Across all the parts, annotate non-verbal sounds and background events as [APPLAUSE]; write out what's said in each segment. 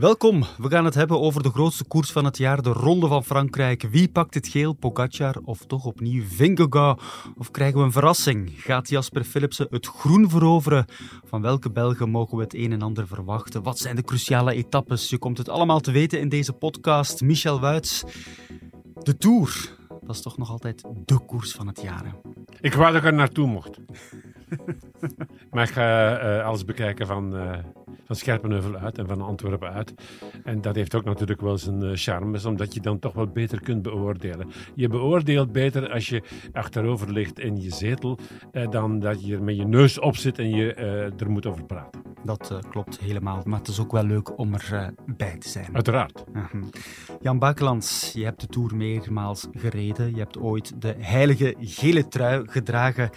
Welkom, we gaan het hebben over de grootste koers van het jaar, de Ronde van Frankrijk. Wie pakt het geel, Pogacar of toch opnieuw Vingegaard? Of krijgen we een verrassing? Gaat Jasper Philipsen het groen veroveren? Van welke Belgen mogen we het een en ander verwachten? Wat zijn de cruciale etappes? Je komt het allemaal te weten in deze podcast. Michel Wuits, de Tour, dat is toch nog altijd de koers van het jaar. hè? Ik wou dat ik er naartoe mocht. [LAUGHS] [LAUGHS] maar ik ga eh, alles bekijken van, eh van Scherpenheuvel uit en van Antwerpen uit. En dat heeft ook natuurlijk wel zijn eh, charmes, omdat je dan toch wel beter kunt beoordelen. Je beoordeelt beter als je achterover ligt in je zetel, dan dat je er met je neus op zit en je er moet over praten. Dat klopt helemaal, maar het is ook wel leuk om erbij bij te zijn. Uiteraard. Mhm. Jan Bakelands, je hebt de Tour meermaals gereden. Je hebt ooit de heilige gele trui gedragen.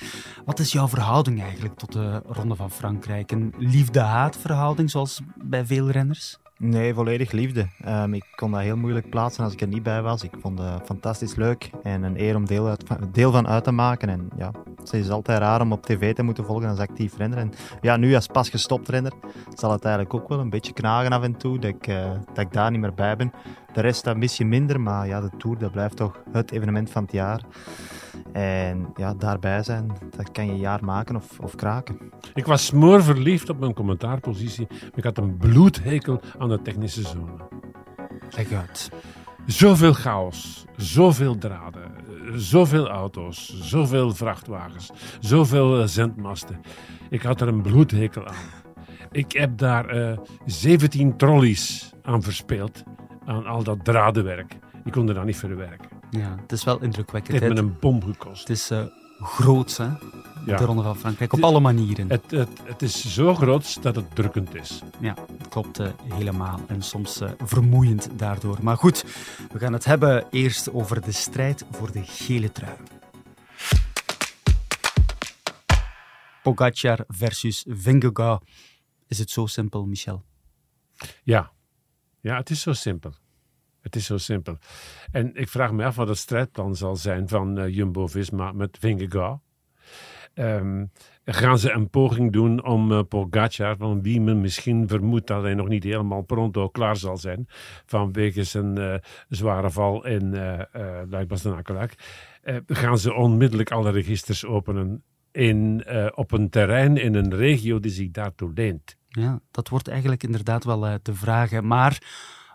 Wat is jouw verhouding eigenlijk tot de Ronde van Frankrijk? Een liefde-haat verhouding, zoals bij veel renners? Nee, volledig liefde. Ehm, ik kon dat heel moeilijk plaatsen als ik er niet bij was. Ik vond het fantastisch leuk en een eer om deel, uit, deel van uit te maken. En ja, het is altijd raar om op tv te moeten volgen als actief renner. En ja, nu als pas gestopt renner zal het eigenlijk ook wel een beetje knagen af en toe dat ik, eh, dat ik daar niet meer bij ben. De rest dat mis je minder, maar ja, de Tour dat blijft toch het evenement van het jaar. En ja, daarbij zijn, dat kan je een jaar maken of, of kraken. Ik was smoorverliefd op mijn commentaarpositie, maar ik had een bloedhekel aan de technische zone. Leg uit. Zoveel chaos, zoveel draden, eh, zoveel auto's, zoveel vrachtwagens, zoveel eh, zendmasten. Ik had er een bloedhekel aan. Ik heb daar eh 17 trolleys aan verspeeld, aan al dat dradenwerk. Die konden dat niet verwerken. Ja, het is wel Het indrukwekkend. heeft hè? me een bom gekost. Het is eh groots, hè? Ja. De Ronde van Frankrijk, op Het- alle manieren. Het, het, het is zo groot dat het drukkend is. Ja, dat klopt eh, helemaal. En soms eh, vermoeiend daardoor. Maar goed, we gaan het hebben eerst over de strijd voor de gele trui. Pogacar versus Vingegaard. Is het zo simpel, Michel? Ja. Ja, het is zo simpel. Het is zo simpel. En ik vraag me af wat het strijdplan zal zijn van eh, Jumbo-Visma met Vingegaard. Ehm, gaan ze een poging doen om eh, Pogacar, van wie men misschien vermoedt dat hij nog niet helemaal pronto klaar zal zijn, vanwege zijn eh, zware val in uh, bastenaken gaan ze onmiddellijk alle registers openen in, op een terrein in een regio die zich daartoe leent. Ja, dat wordt eigenlijk inderdaad wel eh, te vragen. Maar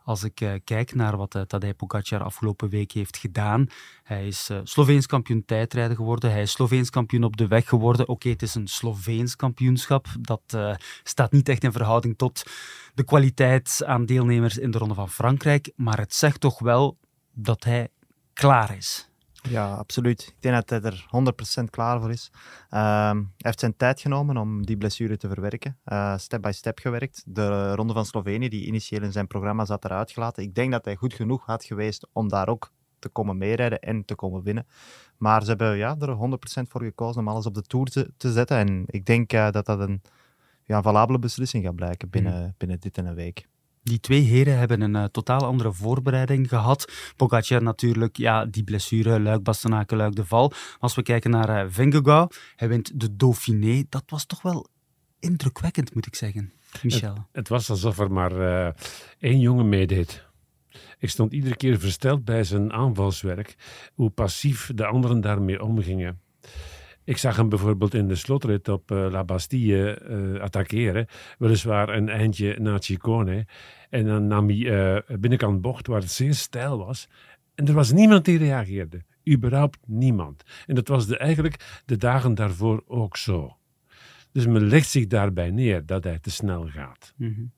als ik eh, kijk naar wat uh, Tadej Pogacar afgelopen week heeft gedaan. Hij is uh, Sloveens kampioen tijdrijden geworden. Hij is Sloveens kampioen op de weg geworden. Oké, het is een Sloveens kampioenschap. Dat uh, staat niet echt in verhouding tot de kwaliteit aan deelnemers in de Ronde van Frankrijk. Maar het zegt toch wel dat hij klaar is. Ja, absoluut. Ik denk dat hij er 100% klaar voor is. Uh, hij heeft zijn tijd genomen om die blessure te verwerken. Uh, step by step gewerkt. De Ronde van Slovenië, die initieel in zijn programma zat, eruit gelaten. Ik denk dat hij goed genoeg had geweest om daar ook te komen meerijden en te komen winnen. Maar ze hebben ja, er 100% voor gekozen om alles op de Tour te, te zetten. En ik denk uh, dat dat een ja, valabele beslissing gaat blijken binnen, mm. binnen dit en een week. Die twee heren hebben een uh, totaal andere voorbereiding gehad. Pogacar natuurlijk, ja, die blessure, Luik, Bastenaken, Luik, de Val. Als we kijken naar uh, hij wint de Dauphiné. Dat was toch wel indrukwekkend, moet ik zeggen, Michel. Het, was alsof er maar uh, één jongen meedeed. Ik stond iedere keer versteld bij zijn aanvalswerk, hoe passief de anderen daarmee omgingen. Ik zag hem bijvoorbeeld in de slotrit op uh, La Bastille uh, attackeren. Weliswaar een eindje naar Ciccone. En dan nam hij uh, binnenkant bocht waar het zeer stijl was. En er was niemand die reageerde. Überhaupt niemand. En dat was de, eigenlijk de dagen daarvoor ook zo. Dus men legt zich daarbij neer dat hij te snel gaat. Mm -hmm.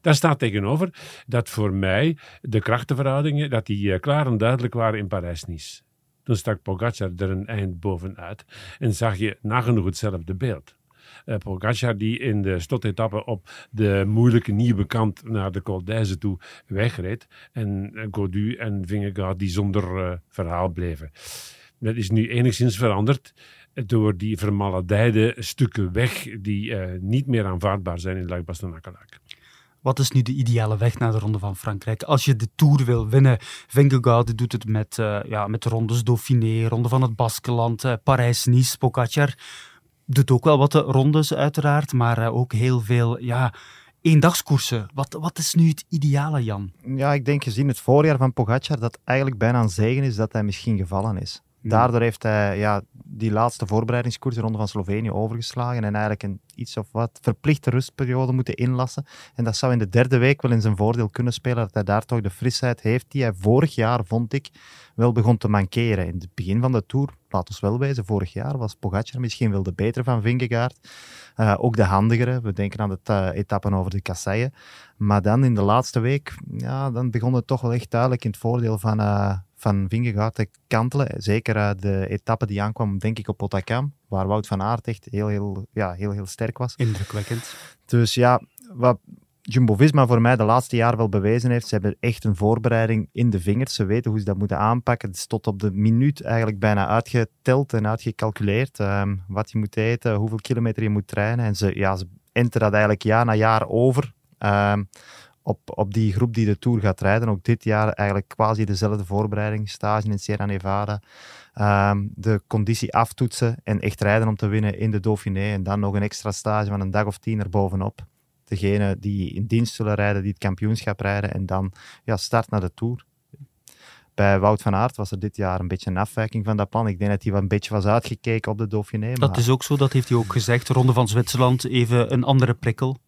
Daar staat tegenover dat voor mij de krachtenverhoudingen dat die klaar en duidelijk waren in Parijs-Nice. Toen stak Pogacar er een eind bovenuit en zag je nagenoeg hetzelfde beeld. Uh, Pogacar die in de slotetappe op de moeilijke nieuwe kant naar de Col toe wegreed. En uh, Godu en Vingegaard die zonder uh, verhaal bleven. Dat is nu enigszins veranderd door die vermaledijde stukken weg die niet meer aanvaardbaar zijn in Luik Bastenaken. Wat is nu de ideale weg naar de Ronde van Frankrijk? Als je de Tour wil winnen, Vingegaard doet het met, uh, ja, met rondes Dauphiné, Ronde van het Baskeland, uh, Parijs-Nice, Pogacar. Doet ook wel wat de rondes uiteraard, maar ook heel veel ja, eendagskoersen. Wat, wat is nu het ideale, Jan? Ja, ik denk gezien het voorjaar van Pogacar dat eigenlijk bijna een zegen is dat hij misschien gevallen is. Daardoor heeft hij ja, die laatste voorbereidingskoers, de Ronde van Slovenië, overgeslagen en eigenlijk een iets of wat verplichte rustperiode moeten inlassen. En dat zou in de derde week wel in zijn voordeel kunnen spelen, dat hij daar toch de frisheid heeft die hij vorig jaar, vond ik, wel begon te mankeren. In het begin van de Tour, laat ons wel wijzen, vorig jaar was Pogacar misschien wel de betere van Vingegaard. Uh, ook de handigere. We denken aan de uh, etappen over de kasseien. Maar dan in de laatste week, ja, dan begon het toch wel echt duidelijk in het voordeel van, uh, van Vingegaard te kantelen. Zeker de etappe die aankwam, denk ik, op Otakam, waar Wout van Aert echt heel, heel, ja, heel, heel sterk was. Indrukwekkend. Dus ja, wat Jumbo-Visma voor mij de laatste jaren wel bewezen heeft, ze hebben echt een voorbereiding in de vingers. Ze weten hoe ze dat moeten aanpakken. Het is tot op de minuut eigenlijk bijna uitgeteld en uitgecalculeerd. Um, wat je moet eten, hoeveel kilometer je moet trainen. En ze, ja, ze enten dat eigenlijk jaar na jaar over. Um, op, op die groep die de Tour gaat rijden. Ook dit jaar eigenlijk quasi dezelfde voorbereiding. Stage in Sierra Nevada. Um, de conditie aftoetsen en echt rijden om te winnen in de Dauphiné. En dan nog een extra stage van een dag of tien erbovenop. Degene die in dienst zullen rijden, die het kampioenschap rijden. En dan ja, start naar de Tour. Bij Wout van Aert was er dit jaar een beetje een afwijking van dat plan. Ik denk dat hij wel een beetje was uitgekeken op de Dauphiné. Dat maar... is ook zo, dat heeft hij ook gezegd. Ronde van Zwitserland, even een andere prikkel.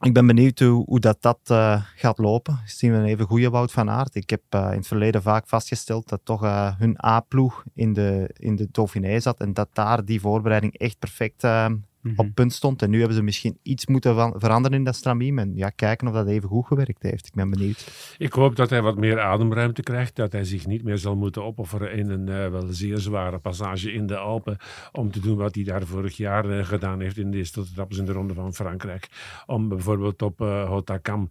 Ik ben benieuwd hoe, dat, dat uh, gaat lopen. Zien we een even goede Wout van Aert. Ik heb uh, in het verleden vaak vastgesteld dat toch uh, hun A-ploeg in de, in de Dauphiné zat en dat daar die voorbereiding echt perfect mm -hmm. op punt stond. En nu hebben ze misschien iets moeten van, veranderen in dat stramien. En ja, kijken of dat even goed gewerkt heeft. Ik ben benieuwd. Ik hoop dat hij wat meer ademruimte krijgt. Dat hij zich niet meer zal moeten opofferen in een uh, wel zeer zware passage in de Alpen. Om te doen wat hij daar vorig jaar uh, gedaan heeft in de eerste in de Ronde van Frankrijk. Om bijvoorbeeld op uh, Hotakam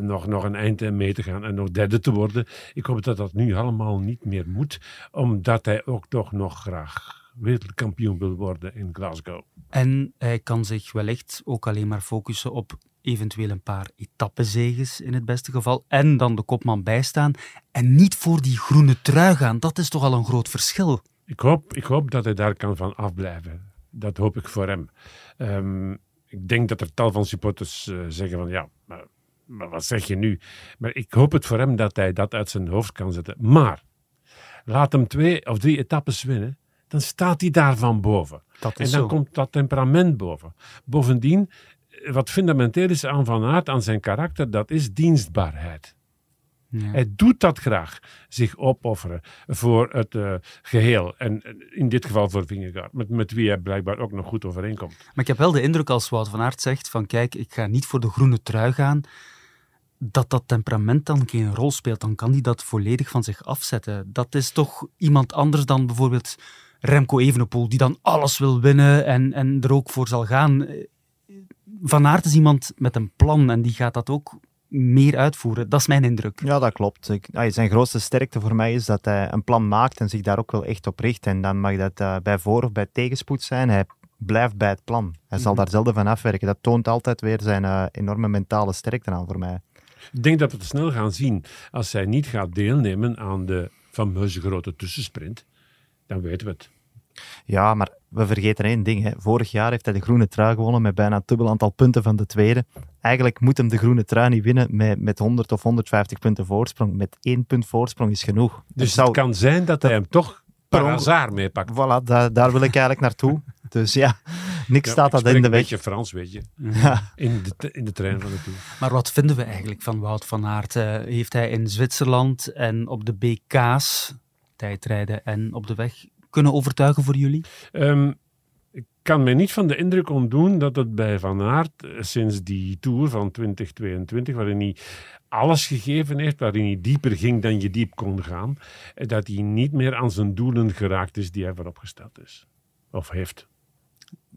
nog, nog een eind mee te gaan en nog derde te worden. Ik hoop dat dat nu allemaal niet meer moet. Omdat hij ook toch nog graag wereldkampioen wil worden in Glasgow. En hij kan zich wellicht ook alleen maar focussen op eventueel een paar etappezeges in het beste geval. En dan de kopman bijstaan. En niet voor die groene trui gaan. Dat is toch al een groot verschil. Ik hoop, ik hoop dat hij daar kan van afblijven. Dat hoop ik voor hem. Um, ik denk dat er tal van supporters uh, zeggen van ja, maar, maar wat zeg je nu? Maar ik hoop het voor hem dat hij dat uit zijn hoofd kan zetten. Maar laat hem twee of drie etappes winnen dan staat hij daarvan boven. Dat en dan zo. komt dat temperament boven. Bovendien, wat fundamenteel is aan Van Aert, aan zijn karakter, dat is dienstbaarheid. Ja. Hij doet dat graag, zich opofferen voor het uh, geheel. En in dit geval voor Vingegaard, met, met wie hij blijkbaar ook nog goed overeenkomt. Maar ik heb wel de indruk als Wout van Aert zegt van kijk, ik ga niet voor de groene trui gaan, dat dat temperament dan geen rol speelt. Dan kan hij dat volledig van zich afzetten. Dat is toch iemand anders dan bijvoorbeeld Remco Evenepoel, die dan alles wil winnen en, en er ook voor zal gaan. Van Aert is iemand met een plan en die gaat dat ook meer uitvoeren. Dat is mijn indruk. Ja, dat klopt. Ik, zijn grootste sterkte voor mij is dat hij een plan maakt en zich daar ook wel echt op richt. En dan mag dat uh, bij voor- of bij tegenspoed zijn. Hij blijft bij het plan. Hij zal mm -hmm. daar zelden van afwerken. Dat toont altijd weer zijn uh, enorme mentale sterkte aan voor mij. Ik denk dat we het snel gaan zien als hij niet gaat deelnemen aan de fameuze grote tussensprint. Dan weten we het. Ja, maar we vergeten één ding. Hè. Vorig jaar heeft hij de groene trui gewonnen met bijna het dubbel aantal punten van de tweede. Eigenlijk moet hem de groene trui niet winnen met, met 100 of 150 punten voorsprong. Met één punt voorsprong is genoeg. Dus het, zou, het kan zijn dat, hij hem toch per hazard meepakt. Voilà, daar, daar wil ik eigenlijk naartoe. [LAUGHS] Dus ja, niks ja, staat dat in de een weg. beetje Frans, weet je. [LAUGHS] Ja. In, de, in de trein van de Tour. Maar wat vinden we eigenlijk van Wout van Aert? Uh, heeft hij in Zwitserland en op de BK's tijdrijden en op de weg kunnen overtuigen voor jullie? Um, ik kan me niet van de indruk ontdoen dat het bij Van Aert sinds die Tour van 2022, waarin hij alles gegeven heeft, waarin hij dieper ging dan je diep kon gaan, dat hij niet meer aan zijn doelen geraakt is die hij vooropgesteld is. Of heeft.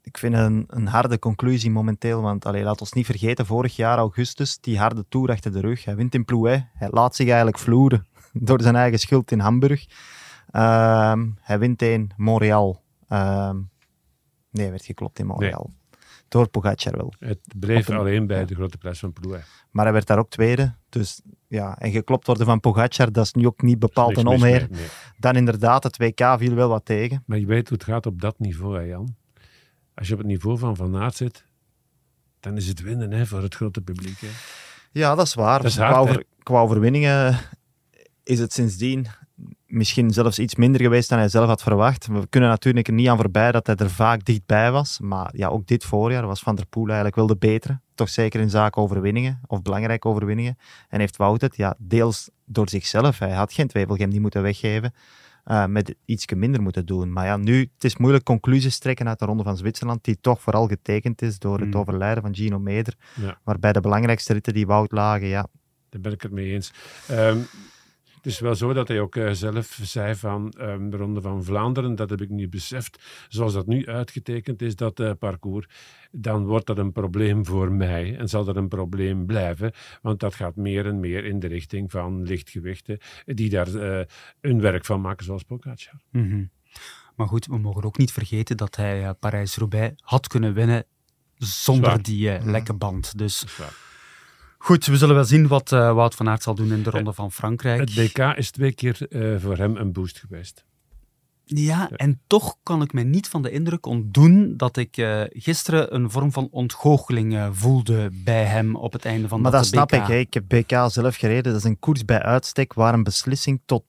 Ik vind een, een harde conclusie momenteel, want allee, laat ons niet vergeten, vorig jaar augustus, die harde Tour achter de rug. Hij wint in Plouet, hij laat zich eigenlijk vloeren [LAUGHS] door zijn eigen schuld in Hamburg. Ehm, hij wint in Montreal. Ehm, nee, werd geklopt in Montreal. Door Pogacar wel. Het bleef een- alleen bij ja. de grote prijs van Ploeg. Maar hij werd daar ook tweede. Dus ja, en geklopt worden van Pogacar, dat is nu ook niet bepaald een onheer. nee. Dan inderdaad, het WK viel wel wat tegen. Maar je weet hoe het gaat op dat niveau, hè, Jan. Als je op het niveau van Van Aert zit, dan is het winnen hè, voor het grote publiek. Hè. Ja, dat is waar. Dat is hard, qua, over- qua overwinningen is het sindsdien misschien zelfs iets minder geweest dan hij zelf had verwacht. We kunnen natuurlijk er niet aan voorbij dat hij er vaak dichtbij was. Maar ja, ook dit voorjaar was Van der Poel eigenlijk wel de betere. Toch zeker in zaken overwinningen, of belangrijke overwinningen. En heeft Wout het, ja, deels door zichzelf. Hij had geen Twijfelgem die moeten weggeven. eh, met iets minder moeten doen. Maar ja, nu, het is moeilijk conclusies trekken uit de Ronde van Zwitserland, die toch vooral getekend is door het Mm. overlijden van Gino Meder. Ja. Waarbij de belangrijkste ritten die Wout lagen, ja, Daar ben ik het mee eens. Ehm, het is wel zo dat hij ook eh, zelf zei van ehm, de Ronde van Vlaanderen, dat heb ik niet beseft, zoals dat nu uitgetekend is, dat eh, parcours, dan wordt dat een probleem voor mij en zal dat een probleem blijven, want dat gaat meer en meer in de richting van lichtgewichten die daar eh, een werk van maken, zoals Pogacar. Mhm. Maar goed, we mogen ook niet vergeten dat hij Parijs-Roubaix had kunnen winnen zonder Zwaar. die eh, lekke band. Dus. Goed, we zullen wel zien wat eh, Wout van Aert zal doen in de Ronde van Frankrijk. Het WK is twee keer eh, voor hem een boost geweest. Ja, en toch kan ik mij niet van de indruk ontdoen dat ik eh, gisteren een vorm van ontgoocheling eh, voelde bij hem op het einde van Maar dat dat snap BK. ik. Hè. Ik heb BK zelf gereden. Dat is een koers bij uitstek waar een beslissing tot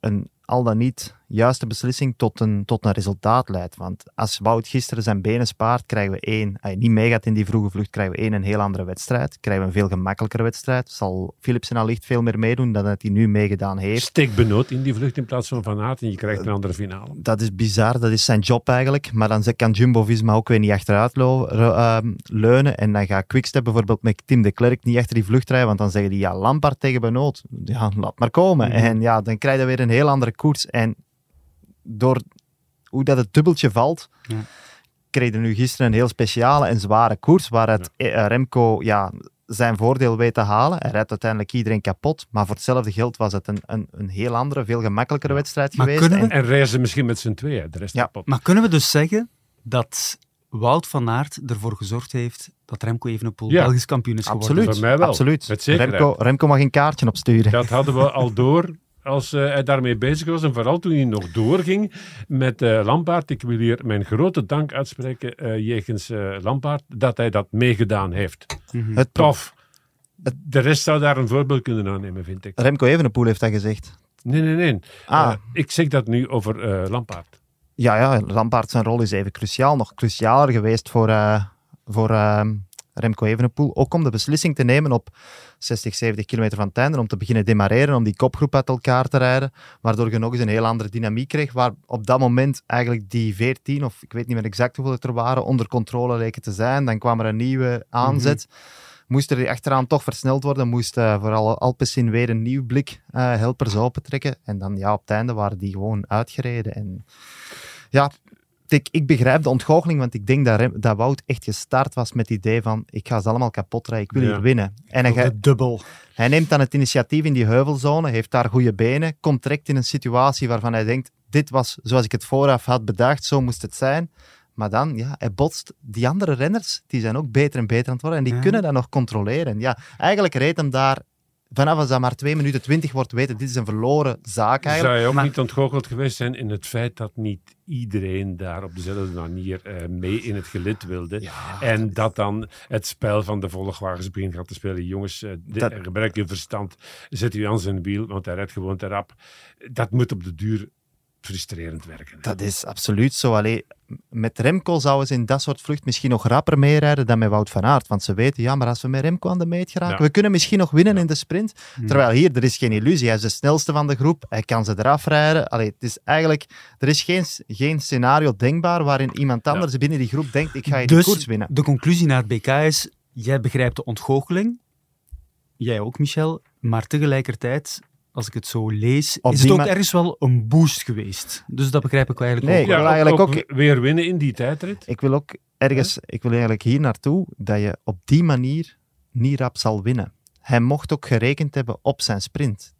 een al dan niet juiste beslissing tot een, tot een resultaat leidt. Want als Wout gisteren zijn benen spaart, krijgen we één, hij niet meegaat in die vroege vlucht, krijgen we één een heel andere wedstrijd. Krijgen we een veel gemakkelijkere wedstrijd. Zal Philipsen allicht veel meer meedoen dan dat hij nu meegedaan heeft. Stik benoot in die vlucht in plaats van Van Aert en je krijgt een andere finale. Dat is bizar, dat is zijn job eigenlijk. Maar dan kan Jumbo-Visma ook weer niet achteruit ehm, leunen. En dan gaat Quickstep bijvoorbeeld met Tim de Klerk niet achter die vlucht rijden. Want dan zeggen die, ja, Lampard tegen Benoot. Ja, laat maar komen. Mhm. En ja, dan krijg je weer een heel andere koers. En door hoe dat het dubbeltje valt, Ja. kreeg je nu gisteren een heel speciale en zware koers. Waaruit eh, Remco ja, zijn voordeel weet te halen. Hij rijdt uiteindelijk iedereen kapot. Maar voor hetzelfde geld was het een, een, een heel andere, veel gemakkelijkere wedstrijd Maar geweest. kunnen we- En- En reizen misschien met z'n tweeën, de rest Ja, kapot. Maar kunnen we dus zeggen dat Wout van Aert ervoor gezorgd heeft dat Remco Evenepoel Ja. Belgisch kampioen is geworden? Absoluut. Voor mij wel. Absoluut. Met. Remco, Remco mag een kaartje opsturen. Dat hadden we al door [LAUGHS] als eh, hij daarmee bezig was. En vooral toen hij nog doorging met eh Lampaard. Ik wil hier mijn grote dank uitspreken eh jegens eh Lampaard dat hij dat meegedaan heeft. Mhm. Het Tof. De rest zou daar een voorbeeld kunnen aannemen, vind ik. Remco Evenepoel heeft dat gezegd. Nee, nee, nee. Ah. Ik zeg dat nu over eh Lampaard. Ja, ja, Lampaard zijn rol is even cruciaal. Nog crucialer geweest voor, eh, voor eh, Remco Evenepoel. Ook om de beslissing te nemen op 60, 70 kilometer van het einde. Om te beginnen demareren, om die kopgroep uit elkaar te rijden. Waardoor je nog eens een heel andere dynamiek kreeg. Waar op dat moment eigenlijk die 14, of ik weet niet meer exact hoeveel het er waren, onder controle leken te zijn. Dan kwam er een nieuwe aanzet. Moest er achteraan toch versneld worden, moest eh, vooral Alpecin weer een nieuw blik eh, helpers opentrekken. En dan ja, op het einde waren die gewoon uitgereden. En ja, ik, ik begrijp de ontgoocheling, want ik denk dat, dat Wout echt gestart was met het idee van ik ga ze allemaal kapot rijden, ik wil Ja. hier winnen. En hij, dubbel. hij neemt dan het initiatief in die heuvelzone, heeft daar goede benen, komt direct in een situatie waarvan hij denkt, dit was zoals ik het vooraf had bedacht, zo moest het zijn. Maar dan, ja, hij botst. Die andere renners, die zijn ook beter en beter aan het worden en die Ja. kunnen dat nog controleren. Ja, eigenlijk reed hem daar, vanaf als dat maar 2 minuten 20 wordt, weten, dit is een verloren zaak eigenlijk. Zou je ook Maar- niet ontgoocheld geweest zijn in het feit dat niet iedereen daar op dezelfde manier eh, mee in het gelid wilde? en dat dan het spel van de volgwagens begint gaat te spelen. Jongens, eh, de- Dat- gebruik je verstand, zet u aan zijn wiel, want hij rijdt gewoon te rap. Dat moet op de duur frustrerend werken. Dat is absoluut zo. Allee, met Remco zouden ze in dat soort vlucht misschien nog rapper meerijden dan met Wout van Aert. Want ze weten, ja, maar als we met Remco aan de meet geraken, Ja. we kunnen misschien nog winnen in de sprint. Terwijl hier, er is geen illusie. Hij is de snelste van de groep. Hij kan ze eraf rijden. Allee, het is eigenlijk, er is geen, geen scenario denkbaar waarin iemand anders binnen die groep denkt, ik ga hier Dus die koers winnen. de conclusie naar het BK is, jij begrijpt de ontgoocheling, jij ook Michel, maar tegelijkertijd, als ik het zo lees, Op is het ook ma- ergens wel een boost geweest. Dus dat begrijp ik eigenlijk Nee, ook. ik wil eigenlijk ook- weer winnen in die tijdrit. Ik wil ook ergens, ik wil eigenlijk hier naartoe dat je op die manier niet rap zal winnen. Hij mocht ook gerekend hebben op zijn sprint.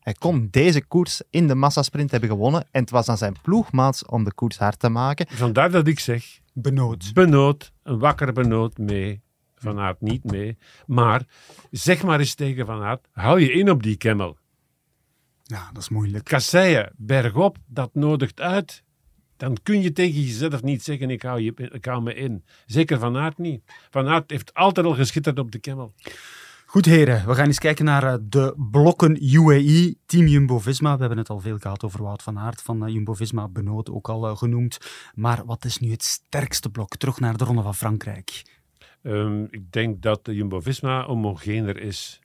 Hij kon deze koers in de massasprint hebben gewonnen. En het was aan zijn ploegmaats om de koers hard te maken. Vandaar dat ik zeg, Benoot. Benoot, een wakker Benoot mee. Van Aert niet mee. Maar zeg maar eens tegen Van Aert, hou je in op die kemmel. Ja, dat is moeilijk. Kasseien, bergop, dat nodigt uit. Dan kun je tegen jezelf niet zeggen, ik hou, je, ik hou me in. Zeker Van Aert niet. Van Aert heeft altijd al geschitterd op de kemmel. Goed heren, we gaan eens kijken naar eh, de blokken UAE, Team Jumbo-Visma. We hebben het al veel gehad over Wout van Aert van eh, Jumbo-Visma, Benoot ook al eh, genoemd. Maar wat is nu het sterkste blok? Terug naar de Ronde van Frankrijk. Ehm, ik denk dat de Jumbo-Visma homogener is.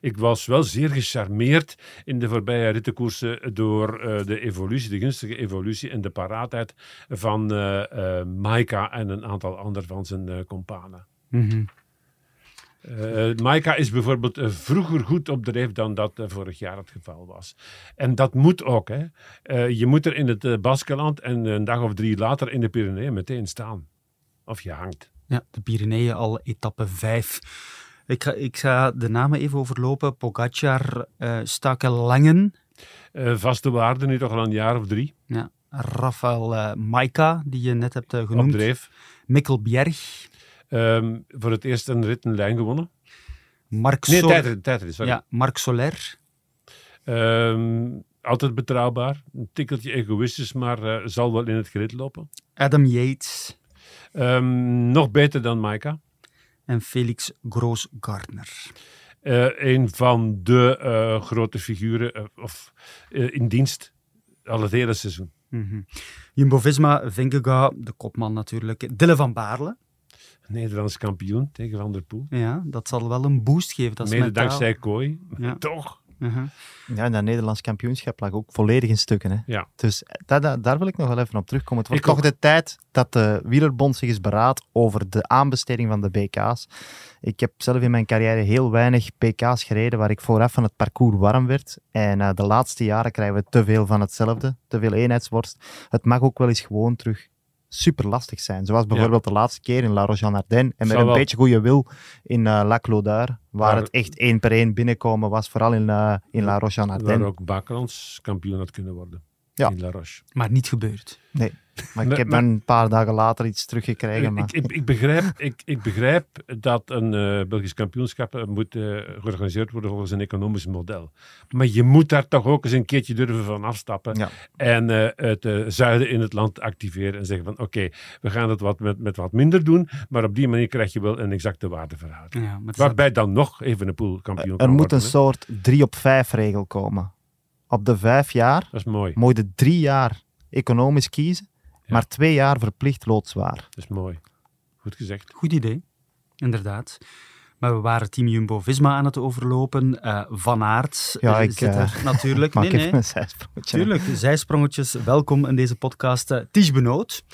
Ik was wel zeer gecharmeerd in de voorbije rittenkoersen door eh, de evolutie, de gunstige evolutie en de paraatheid van eh, Maika en een aantal anderen van zijn companen. Eh, Maika is bijvoorbeeld vroeger goed op dreef dan dat vorig jaar het geval was. En dat moet ook. Hè. Je moet er in het uh, Baskeland en een dag of drie later in de Pyreneeën meteen staan. Of je hangt. Ja, de Pyreneeën al etappe 5. Ik ga, ik ga de namen even overlopen. Pogacar, eh Stakelangen, Eh, vaste waarde nu toch al een jaar of drie ja, Rafael eh, Maika, die je net hebt genoemd. dreef. Mikkel Bjerg, Ehm, voor het eerst een rit een lijn gewonnen. Marc, Nee, Sol- tijdrit, tijdrit, sorry. ja, Marc Soler, Ehm, altijd betrouwbaar. Een tikkeltje egoïstisch, maar zal wel in het grid lopen. Adam Yates Ehm, nog beter dan Maika. En Felix Groos-Gardner. Eh, een van de eh, grote figuren eh, of, in dienst al het hele seizoen. Mhm. Jumbo-Visma, Vingegaard, de kopman natuurlijk. Dille van Baarle. Nederlands kampioen tegen Van der Poel. Ja, dat zal wel een boost geven. Dat Mede mentaal. dankzij Kooi. Ja. Toch? Mhm. Ja, en dat Nederlands kampioenschap lag ook volledig in stukken. Hè. Ja. Dus dat, dat- daar wil ik nog wel even op terugkomen. Het wordt Ik toch ook. de tijd dat de Wielerbond zich eens beraadt over de aanbesteding van de BK's. Ik heb zelf in mijn carrière heel weinig BK's gereden waar ik vooraf van het parcours warm werd. En eh, de laatste jaren krijgen we te veel van hetzelfde, te veel eenheidsworst. Het mag ook wel eens gewoon terug super lastig zijn. Zoals bijvoorbeeld de laatste keer in La Roche-en-Ardenne. En met een wel. beetje goede wil in eh Lac Laudar, waar Waar- het echt één per één binnenkomen was, vooral in, eh, in La Waar Roche-en-Ardenne. ook Bakelands kampioen had kunnen worden. Ja. In La Roche. Maar niet gebeurd. Nee, maar ik heb maar- een paar dagen later iets teruggekregen. Maar... Ik, ik, ik, begrijp, ik, ik begrijp dat een eh, Belgisch kampioenschap eh, moet eh, georganiseerd worden volgens een economisch model. Maar je moet daar toch ook eens een keertje durven van afstappen. Ja. En eh, het zuiden in het land activeren en zeggen van oké, we gaan het wat met, met wat minder doen. Maar op die manier krijg je wel een exacte waardeverhouding. Ja, Waarbij dan nog even een pool kampioen er moet worden, een hè. soort 3 op 5 regel komen. Op de vijf jaar Dat is mooi. moet je drie jaar economisch kiezen, Ja. maar twee jaar verplicht loodzwaar. Dat is mooi. Goed gezegd. Goed idee, inderdaad. Maar we waren team Jumbo-Visma aan het overlopen. Eh, van Aert Ja, eh, ik, zit eh, er natuurlijk. Maar Nee, nee. een zijsprongetje. Tuurlijk, zijsprongetjes. Welkom in deze podcast. Eh, Ties Benoot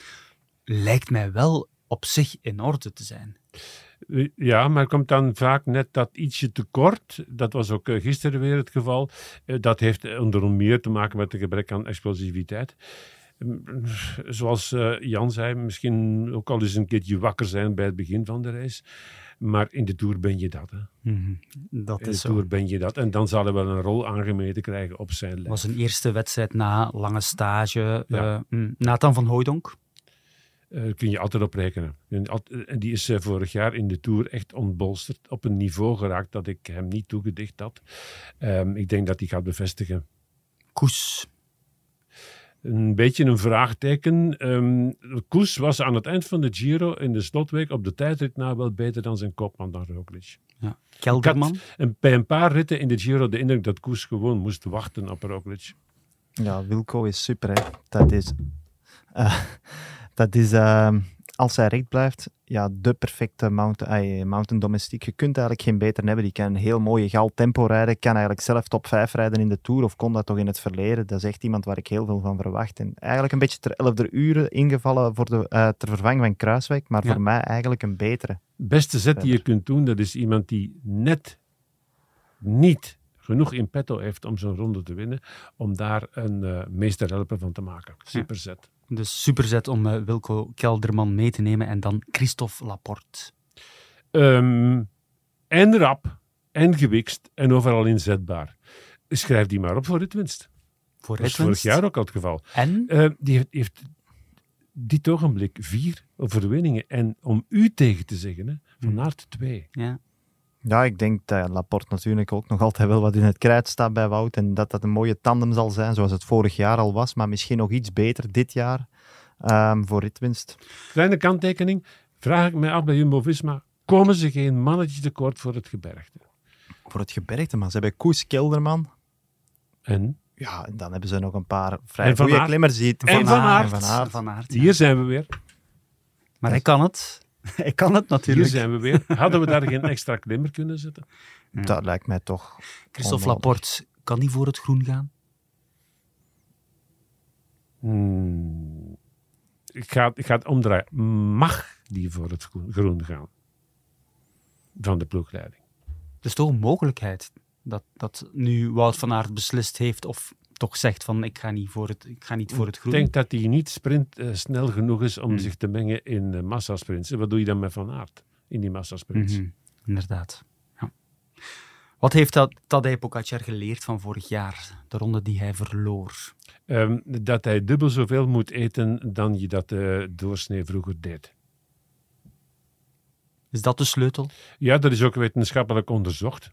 lijkt mij wel op zich in orde te zijn. Ja, maar komt dan vaak net dat ietsje tekort. Dat was ook eh, gisteren weer het geval. Eh, Dat heeft eh, onder meer te maken met een gebrek aan explosiviteit. Mm, Zoals Jan zei, misschien ook al eens een keertje wakker zijn bij het begin van de race. Maar in de Tour ben je dat. Hè. Dat In de is zo. Tour ben je dat. En dan zal hij wel een rol aangemeten krijgen op zijn lijst. was een eerste wedstrijd na lange stage. Ja. Mm, Nathan van Hooijdonk. Eh, Daar kun je altijd op rekenen. En die is eh, vorig jaar in de Tour echt ontbolsterd. Op een niveau geraakt dat ik hem niet toegedicht had. Ehm, ik denk dat hij gaat bevestigen. Koes. Een beetje een vraagteken. Ehm Koes was aan het eind van de Giro in de slotweek op de tijdrit na wel beter dan zijn kopman dan Roglic. Ja. Kelderman. En bij een paar ritten in de Giro de indruk dat Koes gewoon moest wachten op Roglic. Ja, Wilco is super. Hè. Dat is, eh, dat is ehm, als hij recht blijft, ja, de perfecte mountain, mountain domestiek. Je kunt eigenlijk geen beter hebben. Die kan een heel mooie gal tempo rijden. Kan eigenlijk zelf top 5 rijden in de Tour. Of kon dat toch in het verleden. Dat is echt iemand waar ik heel veel van verwacht. En eigenlijk een beetje ter 11 uren ingevallen voor de, eh, ter vervanging van Kruiswijk. Maar Ja. voor mij eigenlijk een betere. beste zet die je kunt doen, dat is iemand die net niet genoeg in petto heeft om zo'n ronde te winnen, om daar een eh meesterhelper van te maken. Super zet. Dus superzet om eh, Wilco Kelderman mee te nemen. En dan Christophe Laporte. Ehm, en rap, en gewikst, en overal inzetbaar. schrijf die maar op voor ritwinst. Voor Dat was vorig jaar ook al het geval. En? Eh, die heeft, heeft dit ogenblik vier overwinningen. En om u tegen te zeggen, hè, Van Aert twee. Ja. Ja, ik denk dat Laporte natuurlijk ook nog altijd wel wat in het krijt staat bij Wout. En dat dat een mooie tandem zal zijn, zoals het vorig jaar al was. Maar misschien nog iets beter dit jaar ehm, voor ritwinst. Kleine kanttekening. Vraag ik mij af bij Jumbo-Visma. Komen ze geen mannetje tekort voor het gebergte? Voor het gebergte, man. Ze hebben Koes Kelderman. En Ja, en dan hebben ze nog een paar vrij En Van goede Aert. klimmers. Die het- En Van Aert. Van Aert. Van Aert, ja. hier zijn we weer. Maar hij kan het. [LAUGHS] Hij kan het Hier natuurlijk. zijn we weer. Hadden we daar geen extra klimmer kunnen zetten? Dat lijkt mij toch Christophe onnodig. Laporte, kan die voor het groen gaan? Hmm. Ik, ga, ik ga het omdraaien. Mag die voor het groen- groen gaan? Van de ploegleiding. Het is toch een mogelijkheid dat, dat nu Wout van Aert beslist heeft of toch zegt van ik ga niet voor het, ik ga niet voor het Ik groen. denk dat hij niet sprint eh, snel genoeg is om Hmm. zich te mengen in uh, massasprints. En wat doe je dan met Van Aert in die massasprints? Mhm, Inderdaad. Ja. Wat heeft dat Tadej Pogacar geleerd van vorig jaar? De ronde die hij verloor. Ehm, dat hij dubbel zoveel moet eten dan je dat eh doorsnee vroeger deed. Is dat de sleutel? Ja, dat is ook wetenschappelijk onderzocht.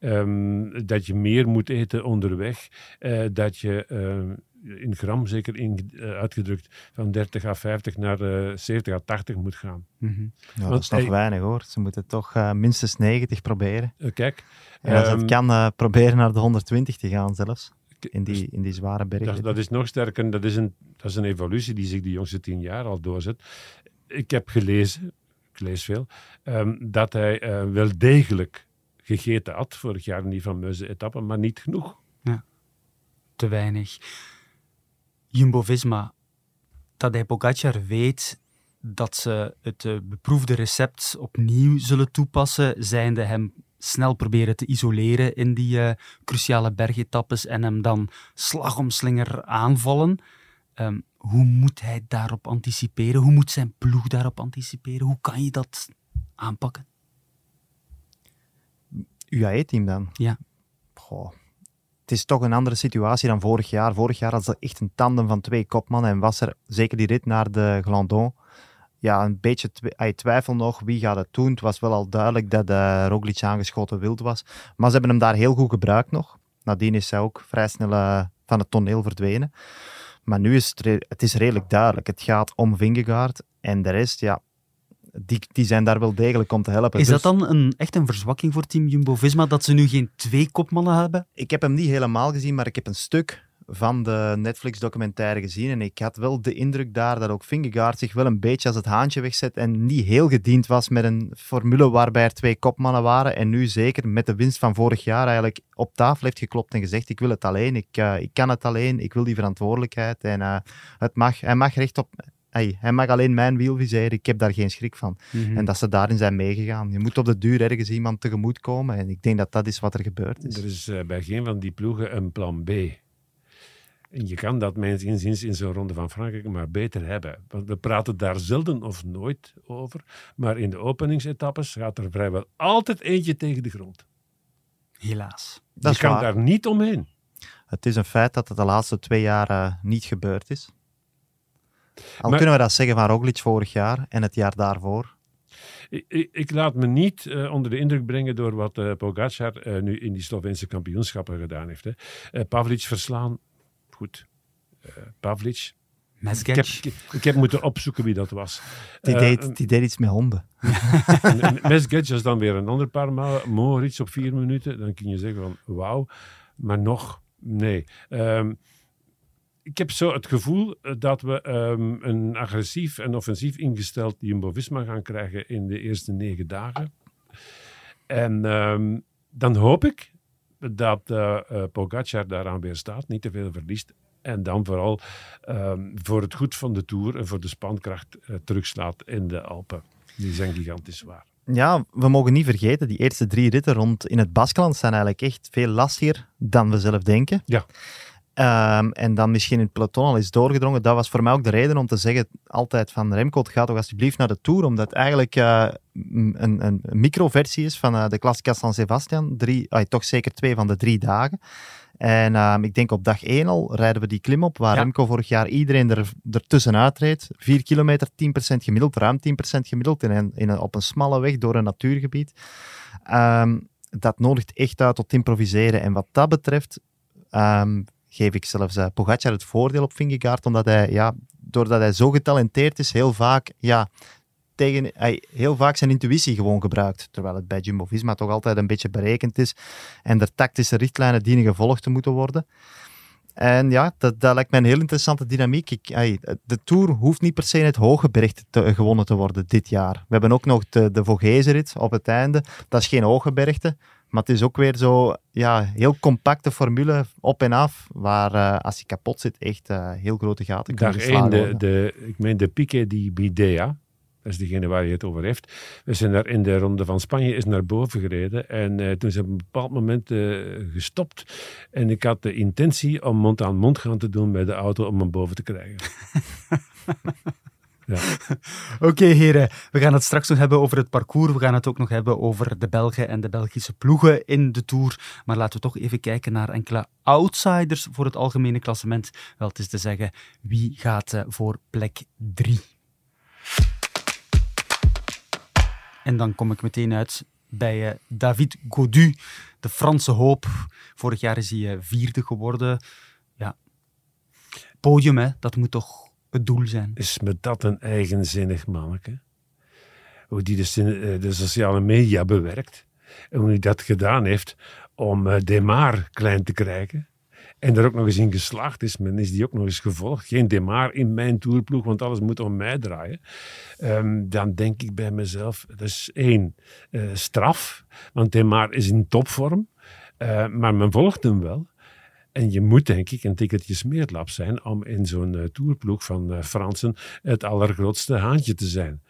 Ehm, dat je meer moet eten onderweg. eh, dat je eh, in gram zeker in, eh, uitgedrukt van 30 à 50 naar eh 70 à 80 moet gaan. Mhm. Ja, Want dat is nog weinig hoor. Ze moeten toch minstens 90 proberen. Kijk, En als ehm, het kan, eh, proberen naar de 120 te gaan zelfs. In die, in die zware bergen. dat, dat is nog sterker. Dat is, een, dat is een evolutie die zich de jongste tien jaar al doorzet. Ik heb gelezen, ik lees veel, ehm, dat hij eh, wel degelijk gegeten had vorig jaar in die fameuze etappe, maar niet genoeg. Te weinig. Jumbo-Visma. Tadej Pogacar weet dat ze het eh, beproefde recept opnieuw zullen toepassen, zijnde hem snel proberen te isoleren in die eh, cruciale bergetappes en hem dan slag om slinger aanvallen. Ehm, hoe moet hij daarop anticiperen? Hoe moet zijn ploeg daarop anticiperen? Hoe kan je dat aanpakken? UAE-team dan? Ja. Goh. Het is toch een andere situatie dan vorig jaar. Vorig jaar had ze echt een tandem van twee kopmannen en was er zeker die rit naar de Glandon. Ja, een beetje hij twijfel nog wie gaat het doen. Het was wel al duidelijk dat uh, Roglic aangeschoten wild was. Maar ze hebben hem daar heel goed gebruikt nog. Nadien is hij ook vrij snel uh, van het toneel verdwenen. Maar nu is het, het is redelijk duidelijk. Het gaat om Vingegaard en de rest, ja, die, die zijn daar wel degelijk om te helpen. Is Dus- dat dan een, echt een verzwakking voor team Jumbo-Visma, dat ze nu geen twee kopmannen hebben? ik heb hem niet helemaal gezien, maar ik heb een stuk van de Netflix-documentaire gezien. En ik had wel de indruk daar dat ook Vingegaard zich wel een beetje als het haantje wegzet en niet heel gediend was met een formule waarbij er twee kopmannen waren. En nu zeker met de winst van vorig jaar eigenlijk op tafel heeft geklopt en gezegd ik wil het alleen, ik, uh, ik kan het alleen, ik wil die verantwoordelijkheid. En uh, het mag, hij mag recht op... Hey, hij mag alleen mijn wiel viseren, ik heb daar geen schrik van. Mm-hmm. En dat ze daarin zijn meegegaan. Je moet op de duur ergens iemand tegemoet komen. En ik denk dat dat is wat er gebeurd is. Er is uh, bij geen van die ploegen een plan B. En je kan dat mijns inziens in zo'n ronde van Frankrijk maar beter hebben. Want we praten daar zelden of nooit over. Maar in de openingsetappes gaat er vrijwel altijd eentje tegen de grond. Helaas. Dat je kan waar. daar niet omheen. Het is een feit dat het de laatste twee jaar uh, niet gebeurd is. Al Maar- kunnen we dat zeggen van Roglic vorig jaar en het jaar daarvoor. Ik, ik, ik laat me niet uh, onder de indruk brengen door wat uh, Pogacar uh, nu in die Sloveense kampioenschappen gedaan heeft. Hè. Uh, Pavlic verslaan, goed. Uh, Pavlic. Ik heb, ik, heb, moeten opzoeken wie dat was. Die, deed, die deed iets met honden. [LAUGHS] Mesgetch is dan weer een ander paar maal. Moritz op vier minuten. Dan kun je zeggen van wauw. Maar nog, nee. Um, ik heb zo het gevoel dat we um, een agressief en offensief ingesteld Jumbo-Visma gaan krijgen in de eerste negen dagen. En um, dan hoop ik dat uh, Pogacar daaraan weer staat, niet te veel verliest. En dan vooral um, voor het goed van de Tour en voor de spankracht uh, terugslaat in de Alpen. Die zijn gigantisch zwaar. Ja, we mogen niet vergeten, die eerste drie ritten rond in het Baskeland zijn eigenlijk echt veel lastiger dan we zelf denken. Ja. Ehm, en dan misschien in het peloton al is doorgedrongen. Dat was voor mij ook de reden om te zeggen altijd van Remco, ga toch alsjeblieft naar de Tour, omdat het eigenlijk uh, een, een microversie is van uh, de Classica San Sebastian. Drie, toch zeker twee van de drie dagen. En ehm, ik denk op dag 1 al rijden we die klim op, waar Remco vorig jaar iedereen er, ertussenuit reed. 4 kilometer, 10% gemiddeld, ruim 10% gemiddeld in een, in een, op een smalle weg door een natuurgebied. Um, dat nodigt echt uit tot improviseren. En wat dat betreft um, geef ik zelfs uh, Pogacar het voordeel op Vingegaard, omdat hij, ja, doordat hij zo getalenteerd is, heel vaak, ja, tegen, hij heel vaak zijn intuïtie gewoon gebruikt. Terwijl het bij Jumbo-Visma toch altijd een beetje berekend is en er tactische richtlijnen dienen gevolgd te moeten worden. En ja, dat, dat lijkt mij een heel interessante dynamiek. Ik, de Tour hoeft niet per se in het hoge bericht te, gewonnen te worden dit jaar. We hebben ook nog de, de op het einde. Dat is geen hoge bergte, maar het is ook weer zo ja, heel compacte formule op en af, waar uh, als je kapot zit echt uh, heel grote gaten kunnen Dag één, de, de, ik meen de Pique di Bidea, dat is degene waar je het over heeft. We zijn daar in de ronde van Spanje is naar boven gereden. En uh, toen is op een bepaald moment uh, gestopt. En ik had de intentie om mond aan mond gaan te doen bij de auto om hem boven te krijgen. [LAUGHS] [LAUGHS] Oké, heren. We gaan het straks nog hebben over het parcours. We gaan het ook nog hebben over de Belgen en de Belgische ploegen in de Tour. Maar laten we toch even kijken naar enkele outsiders voor het algemene klassement. Wel, het is te zeggen, wie gaat uh, voor plek 3? En dan kom ik meteen uit bij uh, David Godu, de Franse hoop. Vorig jaar is hij uh, vierde geworden. Ja, podium, hè, dat moet toch het doel zijn. Is me dat een eigenzinnig manneke? Hoe die de, de sociale media bewerkt. En hoe hij dat gedaan heeft om uh, Demar klein te krijgen. En er ook nog eens in geslaagd is. Men is die ook nog eens gevolgd. Geen Demar in mijn toerploeg, want alles moet om mij draaien. Um, dan denk ik bij mezelf, dat is één, uh, straf. Want Demar is in topvorm. Maar men volgt hem wel. En je moet denk ik een ticketje smeerlap zijn om in zo'n uh, toerploeg van Fransen het allergrootste haantje te zijn.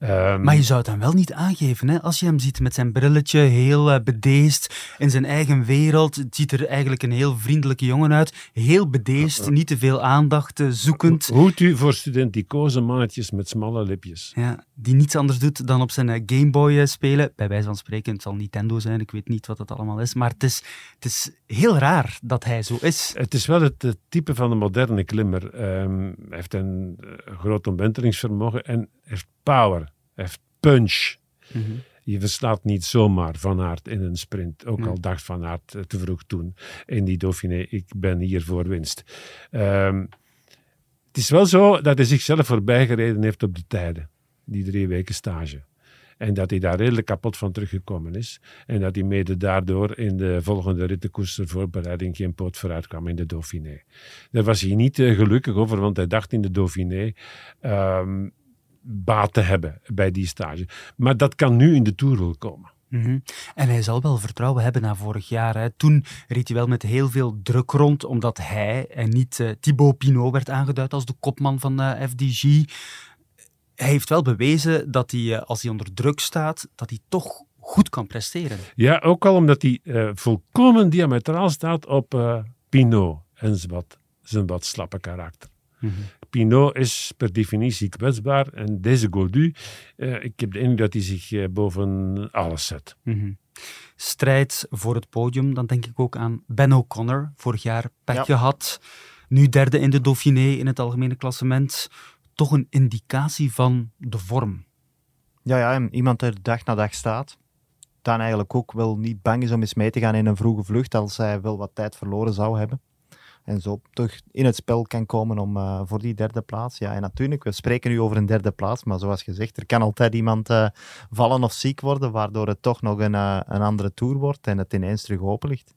Um, maar je zou het dan wel niet aangeven, hè? als je hem ziet met zijn brilletje, heel uh, bedeesd in zijn eigen wereld. Het ziet er eigenlijk een heel vriendelijke jongen uit. Heel bedeesd, niet te veel aandacht uh, zoekend. Hoed u voor studenticoze mannetjes met smalle lipjes. Ja, die niets anders doet dan op zijn uh, Gameboy spelen. Bij wijze van spreken, het zal Nintendo zijn, ik weet niet wat het allemaal is. Maar het is, het is heel raar dat hij zo is. Het is wel het, type van de moderne klimmer. Um, hij heeft een groot omwentelingsvermogen en heeft power, heeft punch. Mhm. Je verslaat niet zomaar Van Aert in een sprint. Ook al dacht Van Aert eh, te vroeg toen in die Dauphiné, ik ben hier voor winst. Um, het is wel zo dat hij zichzelf voorbij gereden heeft op de tijden. Die drie weken stage. En dat hij daar redelijk kapot van teruggekomen is. En dat hij mede daardoor in de volgende rittenkoers voorbereiding geen poot vooruit kwam in de Dauphiné. Daar was hij niet uh, gelukkig over, want hij dacht in de Dauphiné... Um, baat te hebben bij die stage. Maar dat kan nu in de Tour wel komen. Mm -hmm. En hij zal wel vertrouwen hebben na vorig jaar. Hè. Toen reed hij wel met heel veel druk rond, omdat hij en niet uh, Thibaut Pinot werd aangeduid als de kopman van uh, eh, FDG. Hij heeft wel bewezen dat hij, uh, als hij onder druk staat, dat hij toch goed kan presteren. Ja, ook al omdat hij volkomen diametraal staat op Pinot en zijn wat, zijn wat slappe karakter. Mm -hmm. Pinot is per definitie kwetsbaar en deze Gaudu, uh, ik heb de indruk dat hij zich uh, boven alles zet. Mm -hmm. Strijd voor het podium, dan denk ik ook aan Ben O'Connor, vorig jaar petje ja. had, nu derde in de Dauphiné in het algemene klassement. Toch een indicatie van de vorm. Ja, ja iemand die dag na dag staat. Dan eigenlijk ook wel niet bang is om eens mee te gaan in een vroege vlucht als hij wel wat tijd verloren zou hebben en zo toch in het spel kan komen om, uh, voor die derde plaats. Ja, en natuurlijk, we spreken nu over een derde plaats, maar zoals gezegd, er kan altijd iemand uh, vallen of ziek worden, waardoor het toch nog een, uh, een andere tour wordt en het ineens terug open ligt.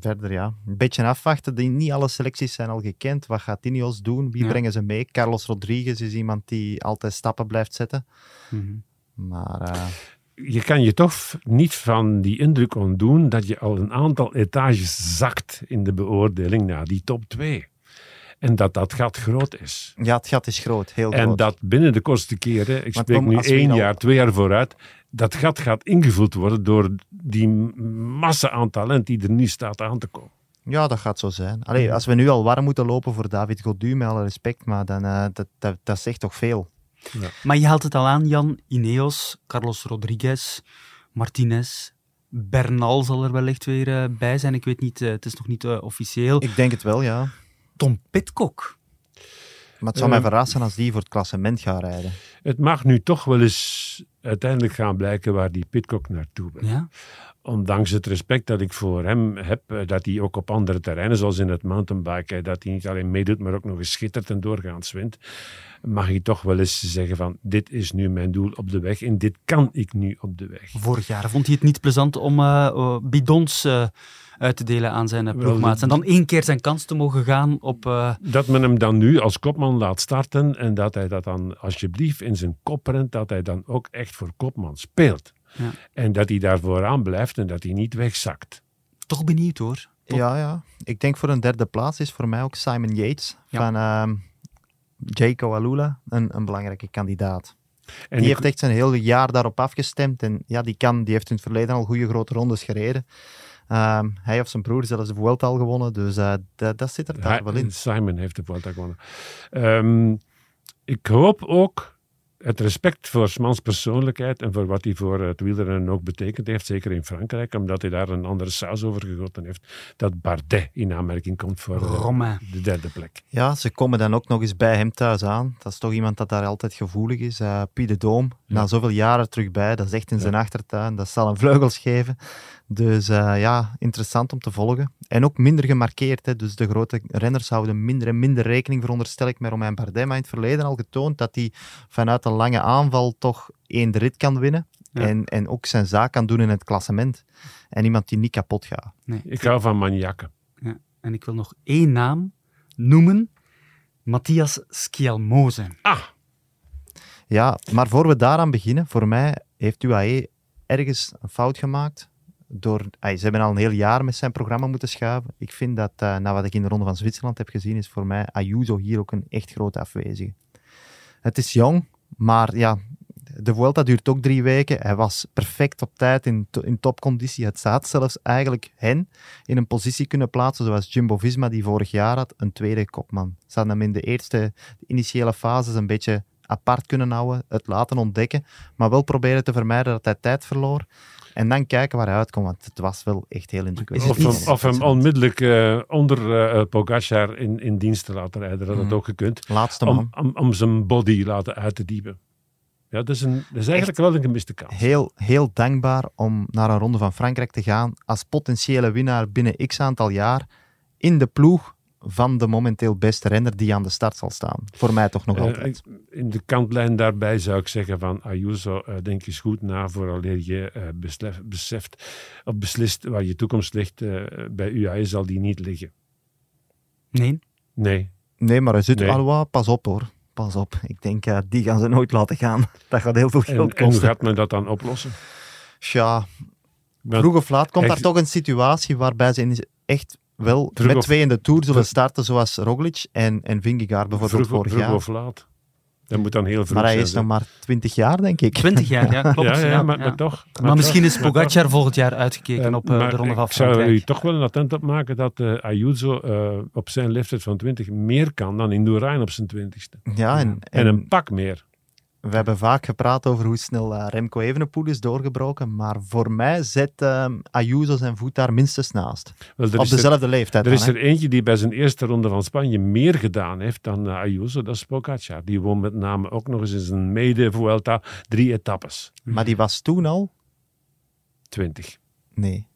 Verder, ja, een beetje afwachten. Die, niet alle selecties zijn al gekend. Wat gaat Ineos doen? Wie ja. brengen ze mee? Carlos Rodriguez is iemand die altijd stappen blijft zetten. Mm -hmm. Maar je kan je toch niet van die indruk ontdoen dat je al een aantal etages zakt in de beoordeling naar die top 2. En dat dat gat groot is. Ja, het gat is groot, heel groot. En dat binnen de kortste keren, ik spreek nu één jaar, twee jaar vooruit, dat gat gaat ingevuld worden door die massa aan talent die er nu staat aan te komen. Ja, dat gaat zo zijn. Allee, als we nu al warm moeten lopen voor David Godu, met alle respect, maar dan, uh, dat, dat, dat zegt toch veel. Ja. Maar je haalt het al aan, Jan. Ineos, Carlos Rodriguez, Martinez, Bernal zal er wellicht weer uh, bij zijn. Ik weet niet, uh, het is nog niet officieel. Ik denk het wel, ja. Tom Pitcock. Maar het zou mij verrassen als die voor het klassement gaat rijden. Het mag nu toch wel eens uiteindelijk gaan blijken waar die Pitcock naartoe wil. Ja? Ondanks het respect dat ik voor hem heb, eh, dat hij ook op andere terreinen, zoals in het mountainbiken, dat hij niet alleen meedoet, maar ook nog eens schittert en doorgaans wint, mag ik toch wel eens zeggen van, dit is nu mijn doel op de weg en dit kan ik nu op de weg. Vorig jaar vond hij het niet plezant om uh, bidons uh, uit te delen aan zijn ploegmaats en dan één keer zijn kans te mogen gaan op... Dat men hem dan nu als kopman laat starten en dat hij dat dan alsjeblieft in zijn kop rent, dat hij dan ook echt voor kopman speelt. Ja. En dat hij daar vooraan blijft en dat hij niet wegzakt. Toch benieuwd hoor. Ja, ja. Ik denk voor een derde plaats is voor mij ook Simon Yates ja. van uh, Jaco Alula een, een belangrijke kandidaat. En die heeft echt zijn hele jaar daarop afgestemd. En ja, die, kan, die heeft in het verleden al goede grote rondes gereden. Um, hij of zijn broer zelfs de Vuelta al gewonnen. Dus uh, dat, dat zit er daar wel in. Simon heeft de Vuelta gewonnen. Um, ik hoop ook het respect voor Smans persoonlijkheid en voor wat hij voor het wielrennen ook betekend heeft, zeker in Frankrijk, omdat hij daar een andere saus over gegoten heeft, dat Bardet in aanmerking komt voor uh, de derde plek. Ja, ze komen dan ook nog eens bij hem thuis aan. Dat is toch iemand dat daar altijd gevoelig is. Uh, Pie de Doom, ja. na zoveel jaren terug bij, dat is echt in zijn achtertuin, dat zal een vleugels geven. Dus uh, ja, interessant om te volgen. En ook minder gemarkeerd. Hè. Dus de grote renners houden minder en minder rekening, veronderstel ik, met Romain Bardet. Maar in het verleden al getoond dat hij vanuit een lange aanval toch één de rit kan winnen. Ja. En, en ook zijn zaak kan doen in het klassement. En iemand die niet kapot gaat. Nee. Ik hou van maniakken. Ja. En ik wil nog één naam noemen. Matthias Schialmoze. Ah! Ja, maar voor we daaraan beginnen, voor mij heeft UAE ergens een fout gemaakt door, ze hebben al een heel jaar met zijn programma moeten schuiven. Ik vind dat, uh, na wat ik in de Ronde van Zwitserland heb gezien, is voor mij Ayuso hier ook een echt grote afwezige. Het is jong, maar ja, de Vuelta duurt ook drie weken. Hij was perfect op tijd in, in topconditie. Het staat zelfs eigenlijk hen in een positie kunnen plaatsen, zoals Jumbo-Visma die vorig jaar had, een tweede kopman. Ze hadden hem in de eerste initiële fases een beetje apart kunnen houden, het laten ontdekken, maar wel proberen te vermijden dat hij tijd verloor. En dan kijken waar hij uitkomt, want het was wel echt heel indrukwekkend. Of, hem, of hem onmiddellijk uh, onder uh, Pogacar in, in dienst te laten rijden, dat had mm. ook gekund. Laatste man. Om, om, om, zijn body laten uit te diepen. Ja, dat is, een, dat is eigenlijk echt wel een gemiste kans. Heel, heel dankbaar om naar een ronde van Frankrijk te gaan als potentiële winnaar binnen x aantal jaar in de ploeg van de momenteel beste renner die aan de start zal staan. Voor mij toch nog uh, altijd. In de kantlijn daarbij zou ik zeggen van Ayuso, uh, denk eens goed na vooraleer je uh, beslef, beseft of beslist waar je toekomst ligt. bij UAE zal die niet liggen. Nee? Nee. Nee, maar hij zit nee. Alois, pas op hoor. Pas op. Ik denk, die gaan ze nooit laten gaan. [LAUGHS] Dat gaat heel veel geld en, kosten. En hoe gaat men dat dan oplossen? Tja, vroeg of laat komt daar toch een situatie waarbij ze echt wel vroeg met of, twee in de Tour zullen starten, zoals Roglic en, en Vingegaard bijvoorbeeld vroeg, vorig vroeg jaar. of laat. Dat moet dan heel vroeg Maar hij zijn, is nog maar 20 jaar, denk ik. 20 jaar, ja, [LAUGHS] klopt. Ja, ja, ja, maar, ja. maar toch. Maar, Maar, misschien toch, is Pogacar toch. volgend jaar uitgekeken Eh, op uh, maar de Ronde van ik zou Frankrijk. u toch wel een attent op maken dat uh, Ayuso uh, op zijn leeftijd van 20 meer kan dan Indurain op zijn 20ste. Ja, en, En een pak meer. We hebben vaak gepraat over hoe snel uh, Remco Evenepoel is doorgebroken, maar voor mij zet uh, Ayuso zijn voet daar minstens naast. Wel, Op is er, dezelfde leeftijd er is er eentje die bij zijn eerste ronde van Spanje meer gedaan heeft dan uh, Ayuso, dat is Pogacar. Die won met name ook nog eens in zijn mede-Vuelta drie etappes. Maar die was toen al... 20. Nee,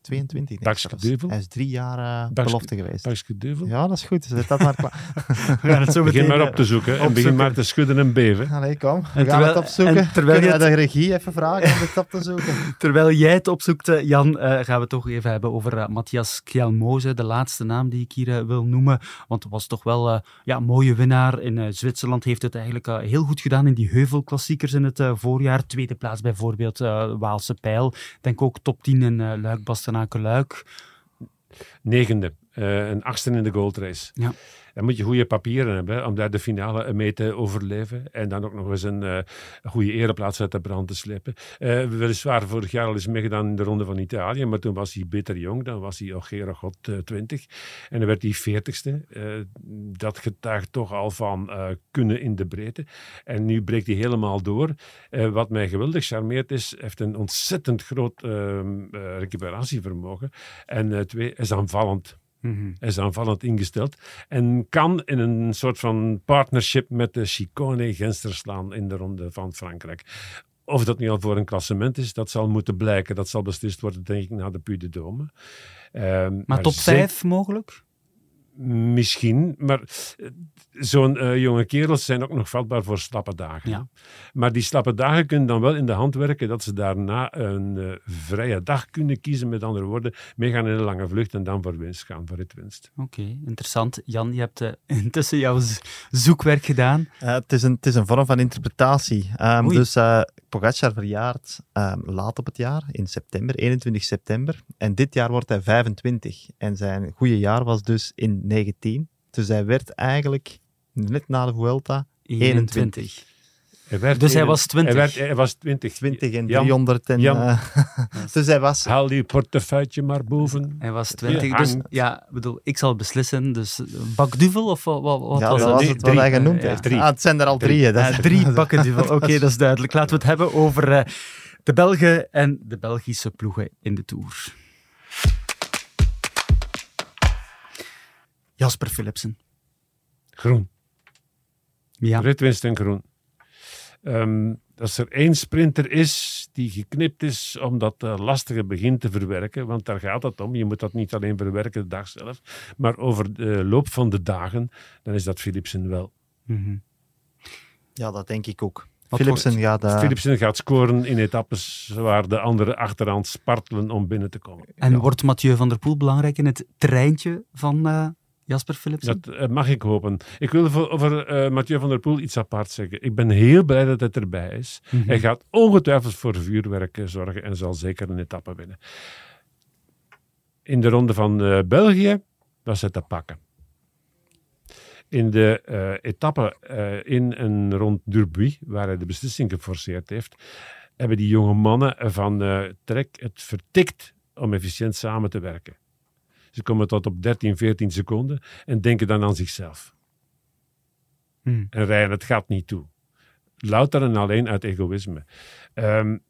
22 denk ik Dakske zelfs. Duvel? Hij is drie jaar uh, belofte geweest. Duvel. Ja, dat is goed. Zet dat maar klaar. [LAUGHS] We gaan het zo Begin meteen, maar eh, op te zoeken en begin maar te schudden en beven. Allee, kom. We En gaan terwijl- het opzoeken. en terwijl je jij de regie even vragen om dit op te zoeken? [LAUGHS] Terwijl jij het opzoekt, eh, Jan, eh, gaan we het toch even hebben over eh, Matthias Kjalmoze, de laatste naam die ik hier eh, wil noemen. Want het was toch wel eh, ja, een mooie winnaar. In eh, Zwitserland heeft het eigenlijk eh, heel goed gedaan in die heuvelklassiekers in het eh, voorjaar. Tweede plaats bijvoorbeeld eh, Waalse Pijl. Denk ook top 10 in eh Luik, Bastenaken, Luik. Negende. Eh, een achtste in de goldrace. Ja. Dan moet je goede papieren hebben om daar de finale mee te overleven. En dan ook nog eens een, eh, goede ereplaats uit de brand te slepen. Uh, weliswaar vorig jaar al eens meegedaan in de Ronde van Italië, maar toen was hij bitter jong. Dan was hij al Gera God 20. En dan werd hij 40ste. dat getuigt toch al van kunnen in de breedte. En nu breekt hij helemaal door. wat mij geweldig charmeert is, heeft een ontzettend groot ehm, recuperatievermogen. En twee, is aanvallend. Mhm. Hij is aanvallend ingesteld en kan in een soort van partnership met de Chicone Genster slaan in de ronde van Frankrijk. Of dat nu al voor een klassement is, dat zal moeten blijken. Dat zal beslist worden, denk ik, na de Puy de Dome. Ehm, maar, top 5 mogelijk? Misschien, maar eh, zo'n uh, jonge kerels zijn ook nog vatbaar voor slappe dagen. Ja. Maar die slappe dagen kunnen dan wel in de hand werken dat ze daarna een uh, vrije dag kunnen kiezen. Met andere woorden, meegaan in een lange vlucht en dan voor winst gaan, voor ritwinst. Oké, okay, interessant. Jan, je hebt uh, [LAUGHS] intussen jouw zoekwerk gedaan. het, is een, het is een vorm van interpretatie. Um, dus Pogacar verjaart um, laat op het jaar, in september, 21 september. En dit jaar wordt hij 25. En zijn goede jaar was dus in 19. Dus hij werd eigenlijk net na de Vuelta 21. 21. Hij dus hij was 20. Hij, werd, hij, was 20. 20 en 300. En. Uh, [LAUGHS] dus hij was... Haal die portefeuille maar boven. Hij was 20. Dus ja, bedoel, ik zal beslissen. Dus bakduvel of wat, wat ja, was dat? was het wat hij genoemd heeft. Drie. Ah, het zijn er al drie. drie, dat drie bakken duvel. Oké, okay, dat is duidelijk. Laten we het hebben over uh, de Belgen en de Belgische ploegen in de Tour. Jasper Philipsen. Groen. Ja. Ritwinst en groen. Um, als er één sprinter is die geknipt is om dat uh, lastige begin te verwerken, want daar gaat het om. Je moet dat niet alleen verwerken de dag zelf, maar over de loop van de dagen, dan is dat Philipsen wel. Mm -hmm. Ja, dat denk ik ook. Philipsen gaat, uh... Philipsen gaat scoren in etappes waar de anderen achteraan spartelen om binnen te komen. En ja. wordt Mathieu van der Poel belangrijk in het treintje van uh, Jasper Philipsen? Dat uh, mag ik hopen. Ik wil voor, over uh, Mathieu van der Poel iets apart zeggen. Ik ben heel blij dat hij erbij is. Mhm. Hij gaat ongetwijfeld voor vuurwerk zorgen en zal zeker een etappe winnen. In de ronde van uh, België was het te pakken. In de etappe in en rond Durbuy, waar hij de beslissing geforceerd heeft, hebben die jonge mannen van Trek het vertikt om efficiënt samen te werken. Ze komen tot op 13, 14 seconden en denken dan aan zichzelf. Hmm. En rijden het gat niet toe. Louter en alleen uit egoïsme. Um,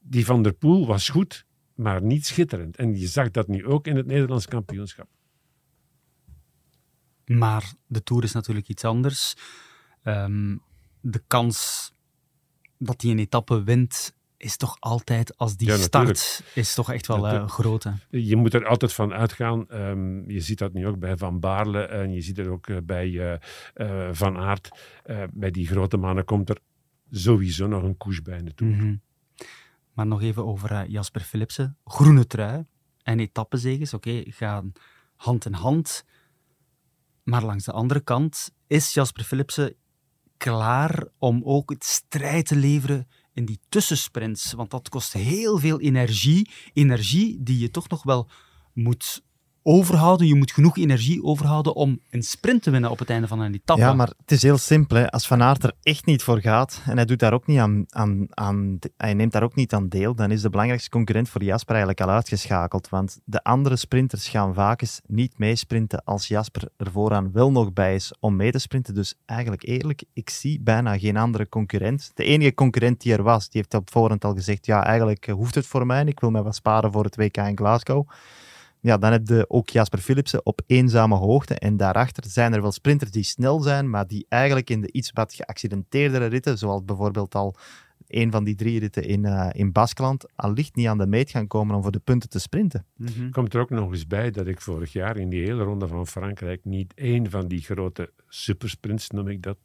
die Van der Poel was goed, maar niet schitterend. En je zag dat nu ook in het Nederlands kampioenschap. Maar de Tour is natuurlijk iets anders. Um, de kans dat hij een etappe wint is toch altijd, als die Ja, start, natuurlijk. is toch echt wel uh, groot. hè? Je moet er altijd van uitgaan. ehm, je ziet dat nu ook bij Van Baarle en je ziet het ook eh, bij eh, eh, Van Aert. Eh, bij die grote mannen komt er sowieso nog een koers bij naartoe. Mhm. Maar nog even over eh, Jasper Philipsen. Groene trui en etappezeges, oké, gaan hand in hand. Maar langs de andere kant is Jasper Philipsen klaar om ook het strijd te leveren in die tussensprints. Want dat kost heel veel energie. Energie die je toch nog wel moet overhouden. Je moet genoeg energie overhouden om een sprint te winnen op het einde van een etappe. Ja, maar het is heel simpel. Hè. Als Van Aert er echt niet voor gaat en hij, doet daar ook niet aan, aan, aan, hij neemt daar ook niet aan deel, dan is de belangrijkste concurrent voor Jasper eigenlijk al uitgeschakeld. Want de andere sprinters gaan vaak eens niet meesprinten als Jasper er vooraan wel nog bij is om mee te sprinten. Dus eigenlijk eerlijk, ik zie bijna geen andere concurrent. De enige concurrent die er was, die heeft op voorhand al gezegd, ja, eigenlijk hoeft het voor mij. Ik wil mij wat sparen voor het WK in Glasgow. Ja, dan heb je ook Jasper Philipsen op eenzame hoogte. En daarachter zijn er wel sprinters die snel zijn, maar die eigenlijk in de iets wat geaccidenteerdere ritten, zoals bijvoorbeeld al een van die drie ritten in, eh, in Baskeland, allicht niet aan de meet gaan komen om voor de punten te sprinten. Mhm. Komt er ook nog eens bij dat ik vorig jaar in die hele ronde van Frankrijk niet één van die grote supersprints, noem ik dat,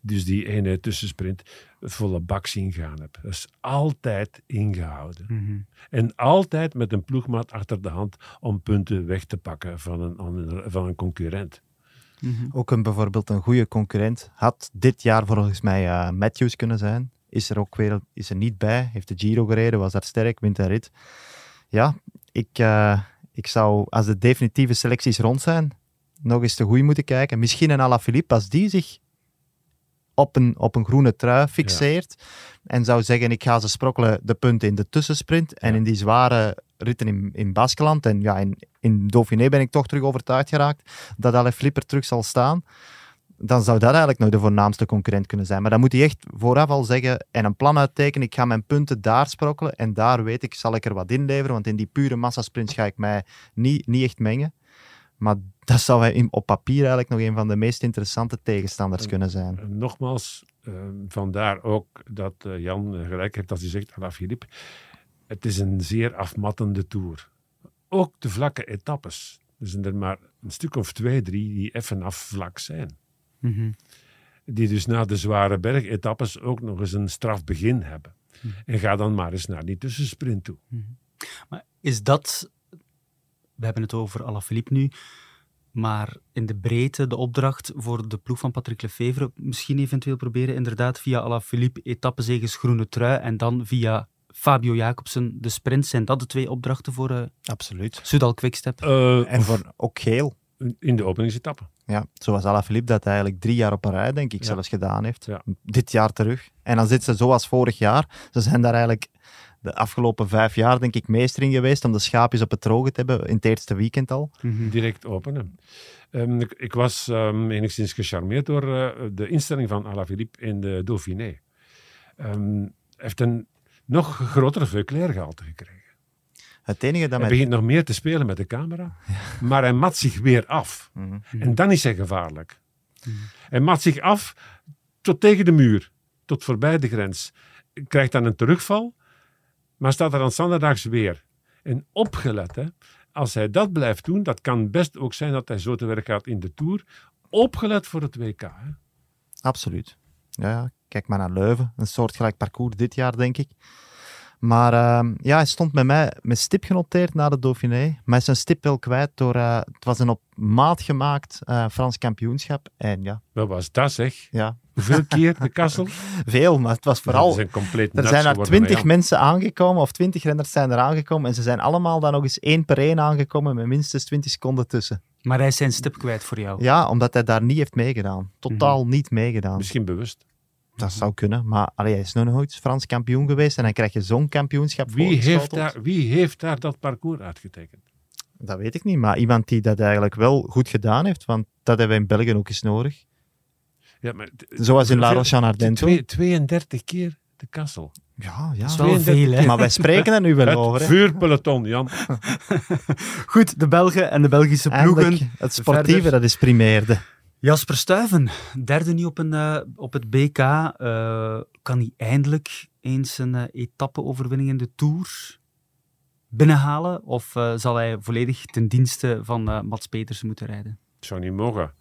dus die ene tussensprint, volle bak zien gaan heb. Dat is altijd ingehouden. Mhm. En altijd met een ploegmaat achter de hand om punten weg te pakken van een, van een concurrent. Mhm. Ook een, bijvoorbeeld een goede concurrent had dit jaar volgens mij eh, Matthews kunnen zijn. Is er ook weer is er niet bij. Heeft de Giro gereden, was daar sterk, wint een rit. Ja, ik, eh, ik zou, als de definitieve selecties rond zijn, nog eens te goed moeten kijken. Misschien een Alaphilippe, als die zich op een, op een groene trui fixeert en zou zeggen, ik ga ze sprokkelen de punten in de tussensprint en Ja. in die zware ritten in, in Baskeland. En ja, in, in Dauphiné ben ik toch terug overtuigd geraakt dat Alaphilippe er terug zal staan. Dan zou dat eigenlijk nog de voornaamste concurrent kunnen zijn. Maar dan moet hij echt vooraf al zeggen en een plan uittekenen. Ik ga mijn punten daar sprokkelen en daar weet ik, zal ik er wat inleveren. Want in die pure massasprints ga ik mij niet, niet echt mengen. Maar dat zou hij op papier eigenlijk nog een van de meest interessante tegenstanders kunnen zijn. Nogmaals, eh, vandaar ook dat eh, Jan gelijk heeft als hij zegt, Alaphilippe, het is een zeer afmattende tour. Ook de vlakke etappes. Er zijn er maar een stuk of twee, drie die even afvlak zijn. Mhm. Die dus na de zware bergetappes ook nog eens een straf begin hebben. En ga dan maar eens naar die tussensprint toe. Maar is dat, we hebben het over Alaphilippe nu, maar in de breedte de opdracht voor de ploeg van Patrick Lefevre, misschien eventueel proberen inderdaad via Alaphilippe etappezegers groene trui en dan via Fabio Jacobsen de sprint. Zijn dat de twee opdrachten voor eh Absoluut. Soudal Quickstep? Eh, En voor ook geel. in de openingsetappe. Ja, zoals Alaphilippe dat eigenlijk drie jaar op een rij, denk ik, Ja. zelfs gedaan heeft. Ja. Dit jaar terug. En dan zit ze zoals vorig jaar. Ze zijn daar eigenlijk de afgelopen vijf jaar, denk ik, meester in geweest om de schaapjes op het droge te hebben in het eerste weekend al. Mhm. direct openen. Ehm, ik, ik was ehm, enigszins gecharmeerd door eh, de instelling van Alaphilippe in de Dauphiné. Ehm, Hij heeft een nog grotere Veuclair-gehalte gekregen. Het enige dat Hij begint nog meer te spelen met de camera, maar hij mat zich weer af. Mhm. En dan is hij gevaarlijk. Hij mat zich af tot tegen de muur, tot voorbij de grens. Krijgt dan een terugval, maar staat er dan standaardaags weer. En opgelet, hè, als hij dat blijft doen, dat kan best ook zijn dat hij zo te werk gaat in de Tour. Opgelet voor het WK. Hè. Absoluut. Ja, kijk maar naar Leuven. Een soortgelijk parcours dit jaar, denk ik. Maar ehm, ja, hij stond bij mij met stip genoteerd na de Dauphiné. Maar hij is zijn stip wel kwijt door... eh, het was een op maat gemaakt eh, Frans kampioenschap. En ja, Wat was dat zeg? ja, Hoeveel keer de kassel? [LAUGHS] veel. Maar het was vooral... Compleet Er zijn er twintig mensen aangekomen, of twintig renners zijn er aangekomen. En ze zijn allemaal dan nog eens één per één aangekomen met minstens 20 seconden tussen. Maar hij is zijn stip kwijt voor jou. Ja, omdat hij daar niet heeft meegedaan. Totaal Mhm. niet meegedaan. Misschien bewust. Dat zou kunnen, maar allee, hij is nog nooit Frans kampioen geweest en dan krijg je zo'n kampioenschap Wie heeft, daar, wie heeft daar dat parcours uitgetekend? Dat weet ik niet, maar iemand die dat eigenlijk wel goed gedaan heeft, want dat hebben we in België ook eens nodig. Ja, maar Zoals in La Roche-en-Ardente. twee- 32 keer de kassel. Ja, ja. Dat is wel veel, hè? Maar wij spreken er nu wel over. Het vuurpeloton, Jan. [LAUGHS] Goed, de Belgen en de Belgische ploegen. Eindelijk, het sportieve, verder. dat is primeerde. Jasper Stuyven, derde nu op, een, eh, op het BK. eh, kan hij eindelijk eens een uh, etappe-overwinning in de Tour binnenhalen? Of eh, zal hij volledig ten dienste van Mats Peters moeten rijden? Het zou niet mogen.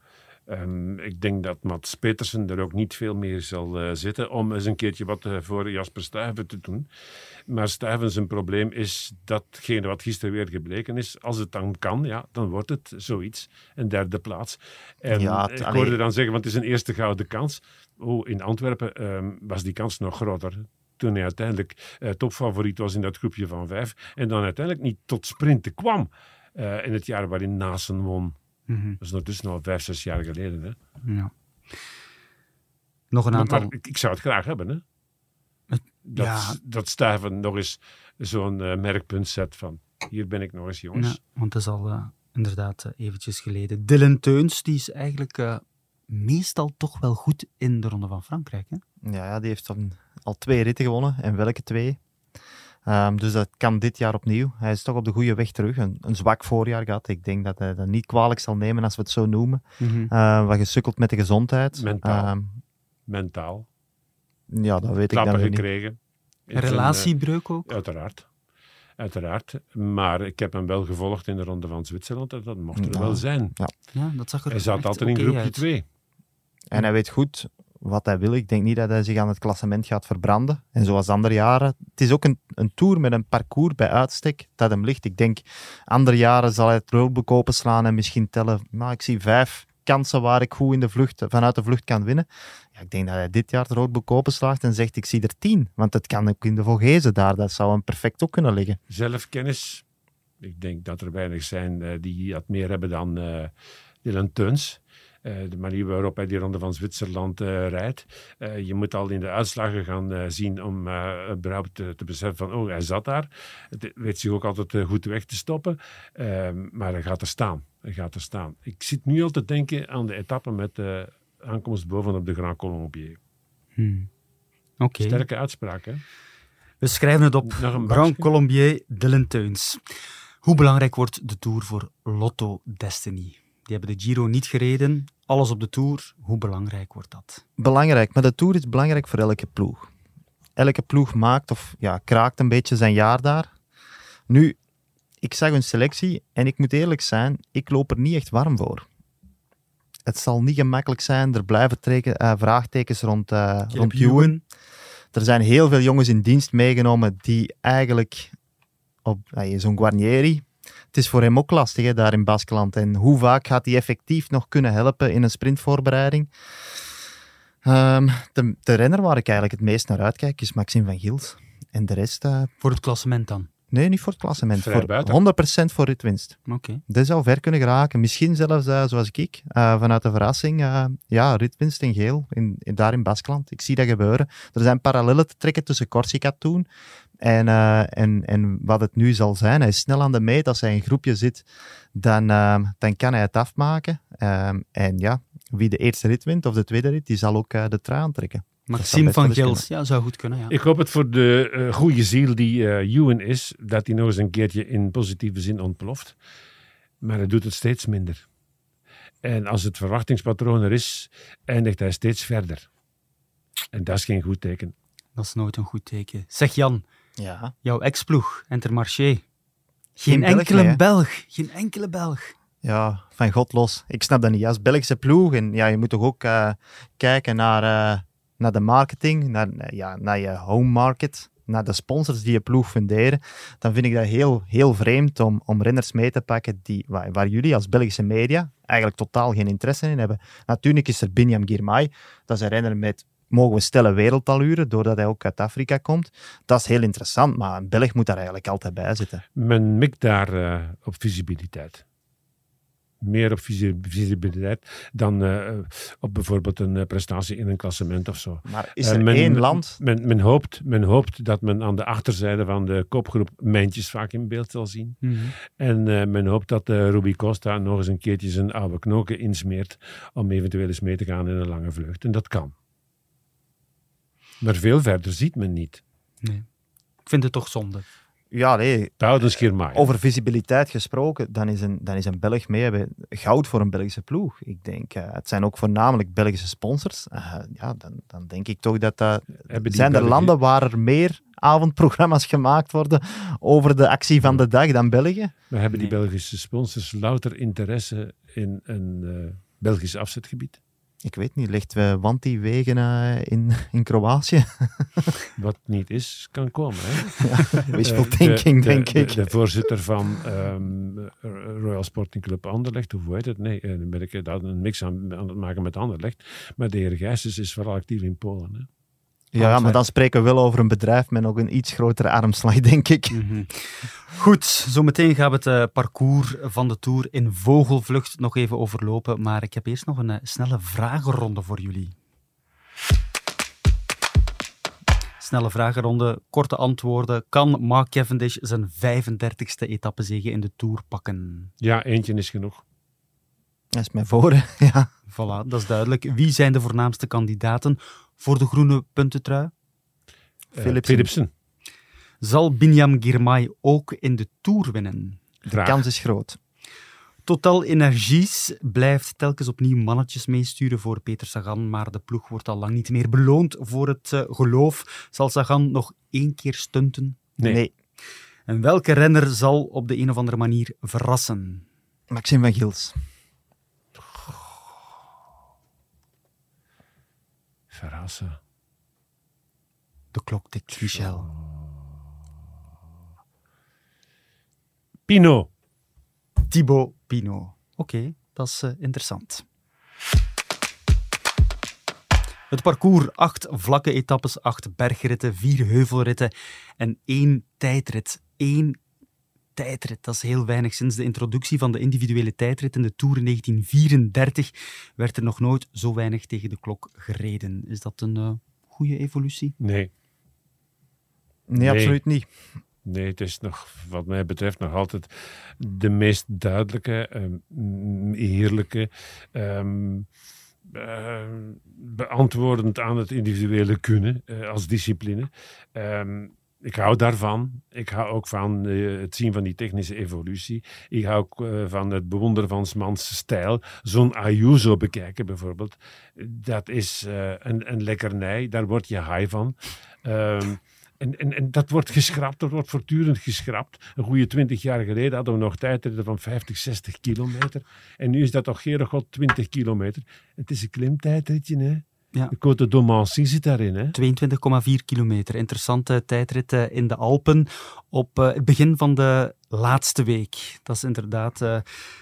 Um, ik denk dat Mats Petersen er ook niet veel meer zal uh, zitten om eens een keertje wat uh, voor Jasper Stuyven te doen. Maar Stuyven zijn probleem is datgene wat gisteren weer gebleken is. Als het dan kan, ja, dan wordt het zoiets. Een derde plaats. En ja, ik hoorde dan zeggen, want het is een eerste gouden kans. Oh, in Antwerpen um, was die kans nog groter. Toen hij uiteindelijk uh, topfavoriet was in dat groepje van vijf. En dan uiteindelijk niet tot sprinten kwam. Uh, in het jaar waarin Nasen won. Mm-hmm. Dat is ondertussen al vijf, zes jaar geleden. Hè? Ja. Nog een aantal. Maar, maar ik, ik, zou het graag hebben. Hè? Dat, ja. dat Stuyven nog eens zo'n uh, merkpunt zet van hier ben ik nog eens jongens. Ja, want dat is al uh, inderdaad uh, eventjes geleden. Dylan Teuns, die is eigenlijk uh, meestal toch wel goed in de Ronde van Frankrijk. Hè? Ja, ja, die heeft dan al twee ritten gewonnen. En welke twee? Um, dus dat kan dit jaar opnieuw. Hij is toch op de goede weg terug. Een, een zwak voorjaar gehad. Ik denk dat hij dat niet kwalijk zal nemen als we het zo noemen. Mm-hmm. Uh, wat gesukkeld met de gezondheid. Mentaal. Um, Mentaal. Ja, dat weet Klappen ik dan gekregen. Een relatiebreuk ook? Uiteraard. Uiteraard. Maar ik heb hem wel gevolgd in de Ronde van Zwitserland. En dat mocht er ja. wel zijn. Ja. ja, dat zag er Hij zat altijd okay in groepje uit. 2. En hij weet goed wat hij wil. Ik denk niet dat hij zich aan het klassement gaat verbranden. En zoals andere jaren. Het is ook een, een tour met een parcours bij uitstek dat hem ligt. Ik denk, andere jaren zal hij het roodboek openslaan en misschien tellen. Nou, ik zie vijf kansen waar ik goed in de vlucht, vanuit de vlucht kan winnen. Ja, ik denk dat hij dit jaar het roodboek openslaagt en zegt, ik zie er tien. Want het kan ook in de Vogezen daar. Dat zou hem perfect ook kunnen liggen. Zelfkennis Ik denk dat er weinig zijn uh, die dat meer hebben dan uh, Dylan Teuns. Uh, de manier waarop hij die ronde van Zwitserland rijdt. je moet al in de uitslagen gaan zien om überhaupt te, te, beseffen van, oh, hij zat daar. Het weet zich ook altijd goed weg te stoppen. Ehm, maar hij gaat er staan. Hij gaat er staan. Ik zit nu al te denken aan de etappe met de aankomst bovenop de Grand Colombier. Hmm. Okay. Sterke uitspraak, hè? We schrijven het op. Grand Colombier de Teuns. Hoe belangrijk wordt de Tour voor Lotto Destiny? Die hebben de Giro niet gereden. Alles op de Tour. Hoe belangrijk wordt dat? Belangrijk. Maar de Tour is belangrijk voor elke ploeg. Elke ploeg maakt of ja, kraakt een beetje zijn jaar daar. Nu, ik zag een selectie en ik moet eerlijk zijn, ik loop er niet echt warm voor. Het zal niet gemakkelijk zijn. Er blijven treken, uh, vraagtekens rond, uh, rond Ewan. Er zijn heel veel jongens in dienst meegenomen die eigenlijk op zo'n Guarnieri. Het is voor hem ook lastig daar in Baskeland. En hoe vaak gaat hij effectief nog kunnen helpen in een sprintvoorbereiding? Um, de, de, renner waar ik eigenlijk het meest naar uitkijk is Maxime van Gils. En de rest... Uh, voor het klassement dan? Nee, niet voor het klassement. voor 100% voor ritwinst. Oké. Okay. Dat zou ver kunnen geraken. Misschien zelfs, uh, zoals ik, uh, vanuit de verrassing, uh, ja, ritwinst in geel, in, in, daar in Baskeland. Ik zie dat gebeuren. Er zijn parallellen te trekken tussen Corsica toen en, en, en wat het nu zal zijn. Hij is snel aan de meet. Als hij in een groepje zit, dan, dan kan hij het afmaken. En ja, wie de eerste rit wint of de tweede rit, die zal ook de trui aantrekken. Maxime van Gils, ja, zou goed kunnen. Ja. Ik hoop het voor de uh, goede ziel die uh, Ewan is, dat hij nog eens een keertje in positieve zin ontploft. Maar hij doet het steeds minder. En als het verwachtingspatroon er is, eindigt hij steeds verder. En dat is geen goed teken. Dat is nooit een goed teken. Zeg Jan, ja. jouw ex-ploeg, Intermarché. Geen, geen enkele Belg, Belg, geen enkele Belg. Ja, van god los. Ik snap dat niet. Als Belgische ploeg, en ja, je moet toch ook uh, kijken naar naar de marketing, naar, ja, naar je home market, naar de sponsors die je ploeg funderen, dan vind ik dat heel, heel vreemd om, om renners mee te pakken die, waar, jullie als Belgische media eigenlijk totaal geen interesse in hebben. Natuurlijk is er Binyam Girmay, dat is een renner met, mogen we stellen, wereldtaluren, doordat hij ook uit Afrika komt. Dat is heel interessant, maar een Belg moet daar eigenlijk altijd bij zitten. Men mikt daar uh, op visibiliteit meer op visibiliteit dan uh, op bijvoorbeeld een uh, prestatie in een klassement of zo. Maar is er uh, men, één land? Men, men, hoopt, men hoopt dat men aan de achterzijde van de kopgroep mijntjes vaak in beeld zal zien. Mm -hmm. En men hoopt dat Ruby Costa nog eens een keertje zijn oude knoken insmeert om eventueel eens mee te gaan in een lange vlucht. En dat kan. Maar veel verder ziet men niet. Nee. Ik vind het toch zonde. Ja, nee. maar. Over visibiliteit gesproken, dan is een, dan is een Belg mee hebben goud voor een Belgische ploeg. Ik denk, uh, het zijn ook voornamelijk Belgische sponsors. Uh, ja, dan, dan denk ik toch dat dat... Zijn er landen waar er meer avondprogramma's gemaakt worden over de actie van de dag dan België? We hebben die Belgische sponsors louter interesse in een uh, Belgisch afzetgebied? Ik weet niet, ligt uh, Wanti wegen uh, in, [LAUGHS] in Kroatië? [LAUGHS] Wat niet is, kan komen. Hè? [LAUGHS] Ja, wishful uh, thinking, de, denk de, ik. De, de, voorzitter van um, Royal Sporting Club Anderlecht, hoe heet het? Nee, dan ben ik daar een mix aan, aan, het maken met Anderlecht. Maar de heer Gijsens is vooral actief in Polen. Hè? Ja, maar dan spreken we wel over een bedrijf met nog een iets grotere armslag, denk ik. Mm -hmm. Goed, zometeen gaan we het uh, parcours van de Tour in vogelvlucht nog even overlopen. Maar ik heb eerst nog een uh, snelle vragenronde voor jullie. Snelle vragenronde, korte antwoorden. Kan Mark Cavendish zijn 35ste etappezege in de Tour pakken? Ja, eentje is genoeg. Dat is mij voor, [LAUGHS] ja. Voilà, dat is duidelijk. Wie zijn de voornaamste kandidaten voor de groene puntentrui? Uh, Philipsen. Zal Binyam Girmay ook in de Tour winnen? De kans is groot. Total Energies blijft telkens opnieuw mannetjes meesturen voor Peter Sagan, maar de ploeg wordt al lang niet meer beloond voor het uh, geloof. Zal Sagan nog één keer stunten? Nee. nee. En welke renner zal op de een of andere manier verrassen? Maxime van Gils. Verrassen. De klok tikt, Michel. Pino. Thibaut Pino. Oké, okay, dat is uh, interessant. Het parcours, acht vlakke etappes, acht bergritten, vier heuvelritten en één tijdrit. Eén tijdrit. Dat is heel weinig. Sinds de introductie van de individuele tijdrit in de Tour in 1934 werd er nog nooit zo weinig tegen de klok gereden. Is dat een uh, goede evolutie? Nee. nee. Nee, absoluut niet. Nee, het is nog, wat mij betreft, nog altijd de meest duidelijke, um, heerlijke, um, uh, beantwoordend aan het individuele kunnen uh, als discipline. Um, ik hou daarvan. Ik hou ook van uh, het zien van die technische evolutie. Ik hou ook uh, van het bewonderen van mans stijl. Zo'n Ayuso bekijken bijvoorbeeld. Dat is uh, een, een lekkernij. Daar word je high van. Um, en, en, en dat wordt geschrapt, dat wordt voortdurend geschrapt. Een goede twintig jaar geleden hadden we nog tijdritten van 50, 60 kilometer. En nu is dat toch, geen god, 20 kilometer. Het is een klimtijdritje, hè? Ja. De Côte d'Omancy zit daarin. hè? 22,4 kilometer. Interessante tijdrit in de Alpen op uh, het begin van de laatste week. Dat is inderdaad... Uh,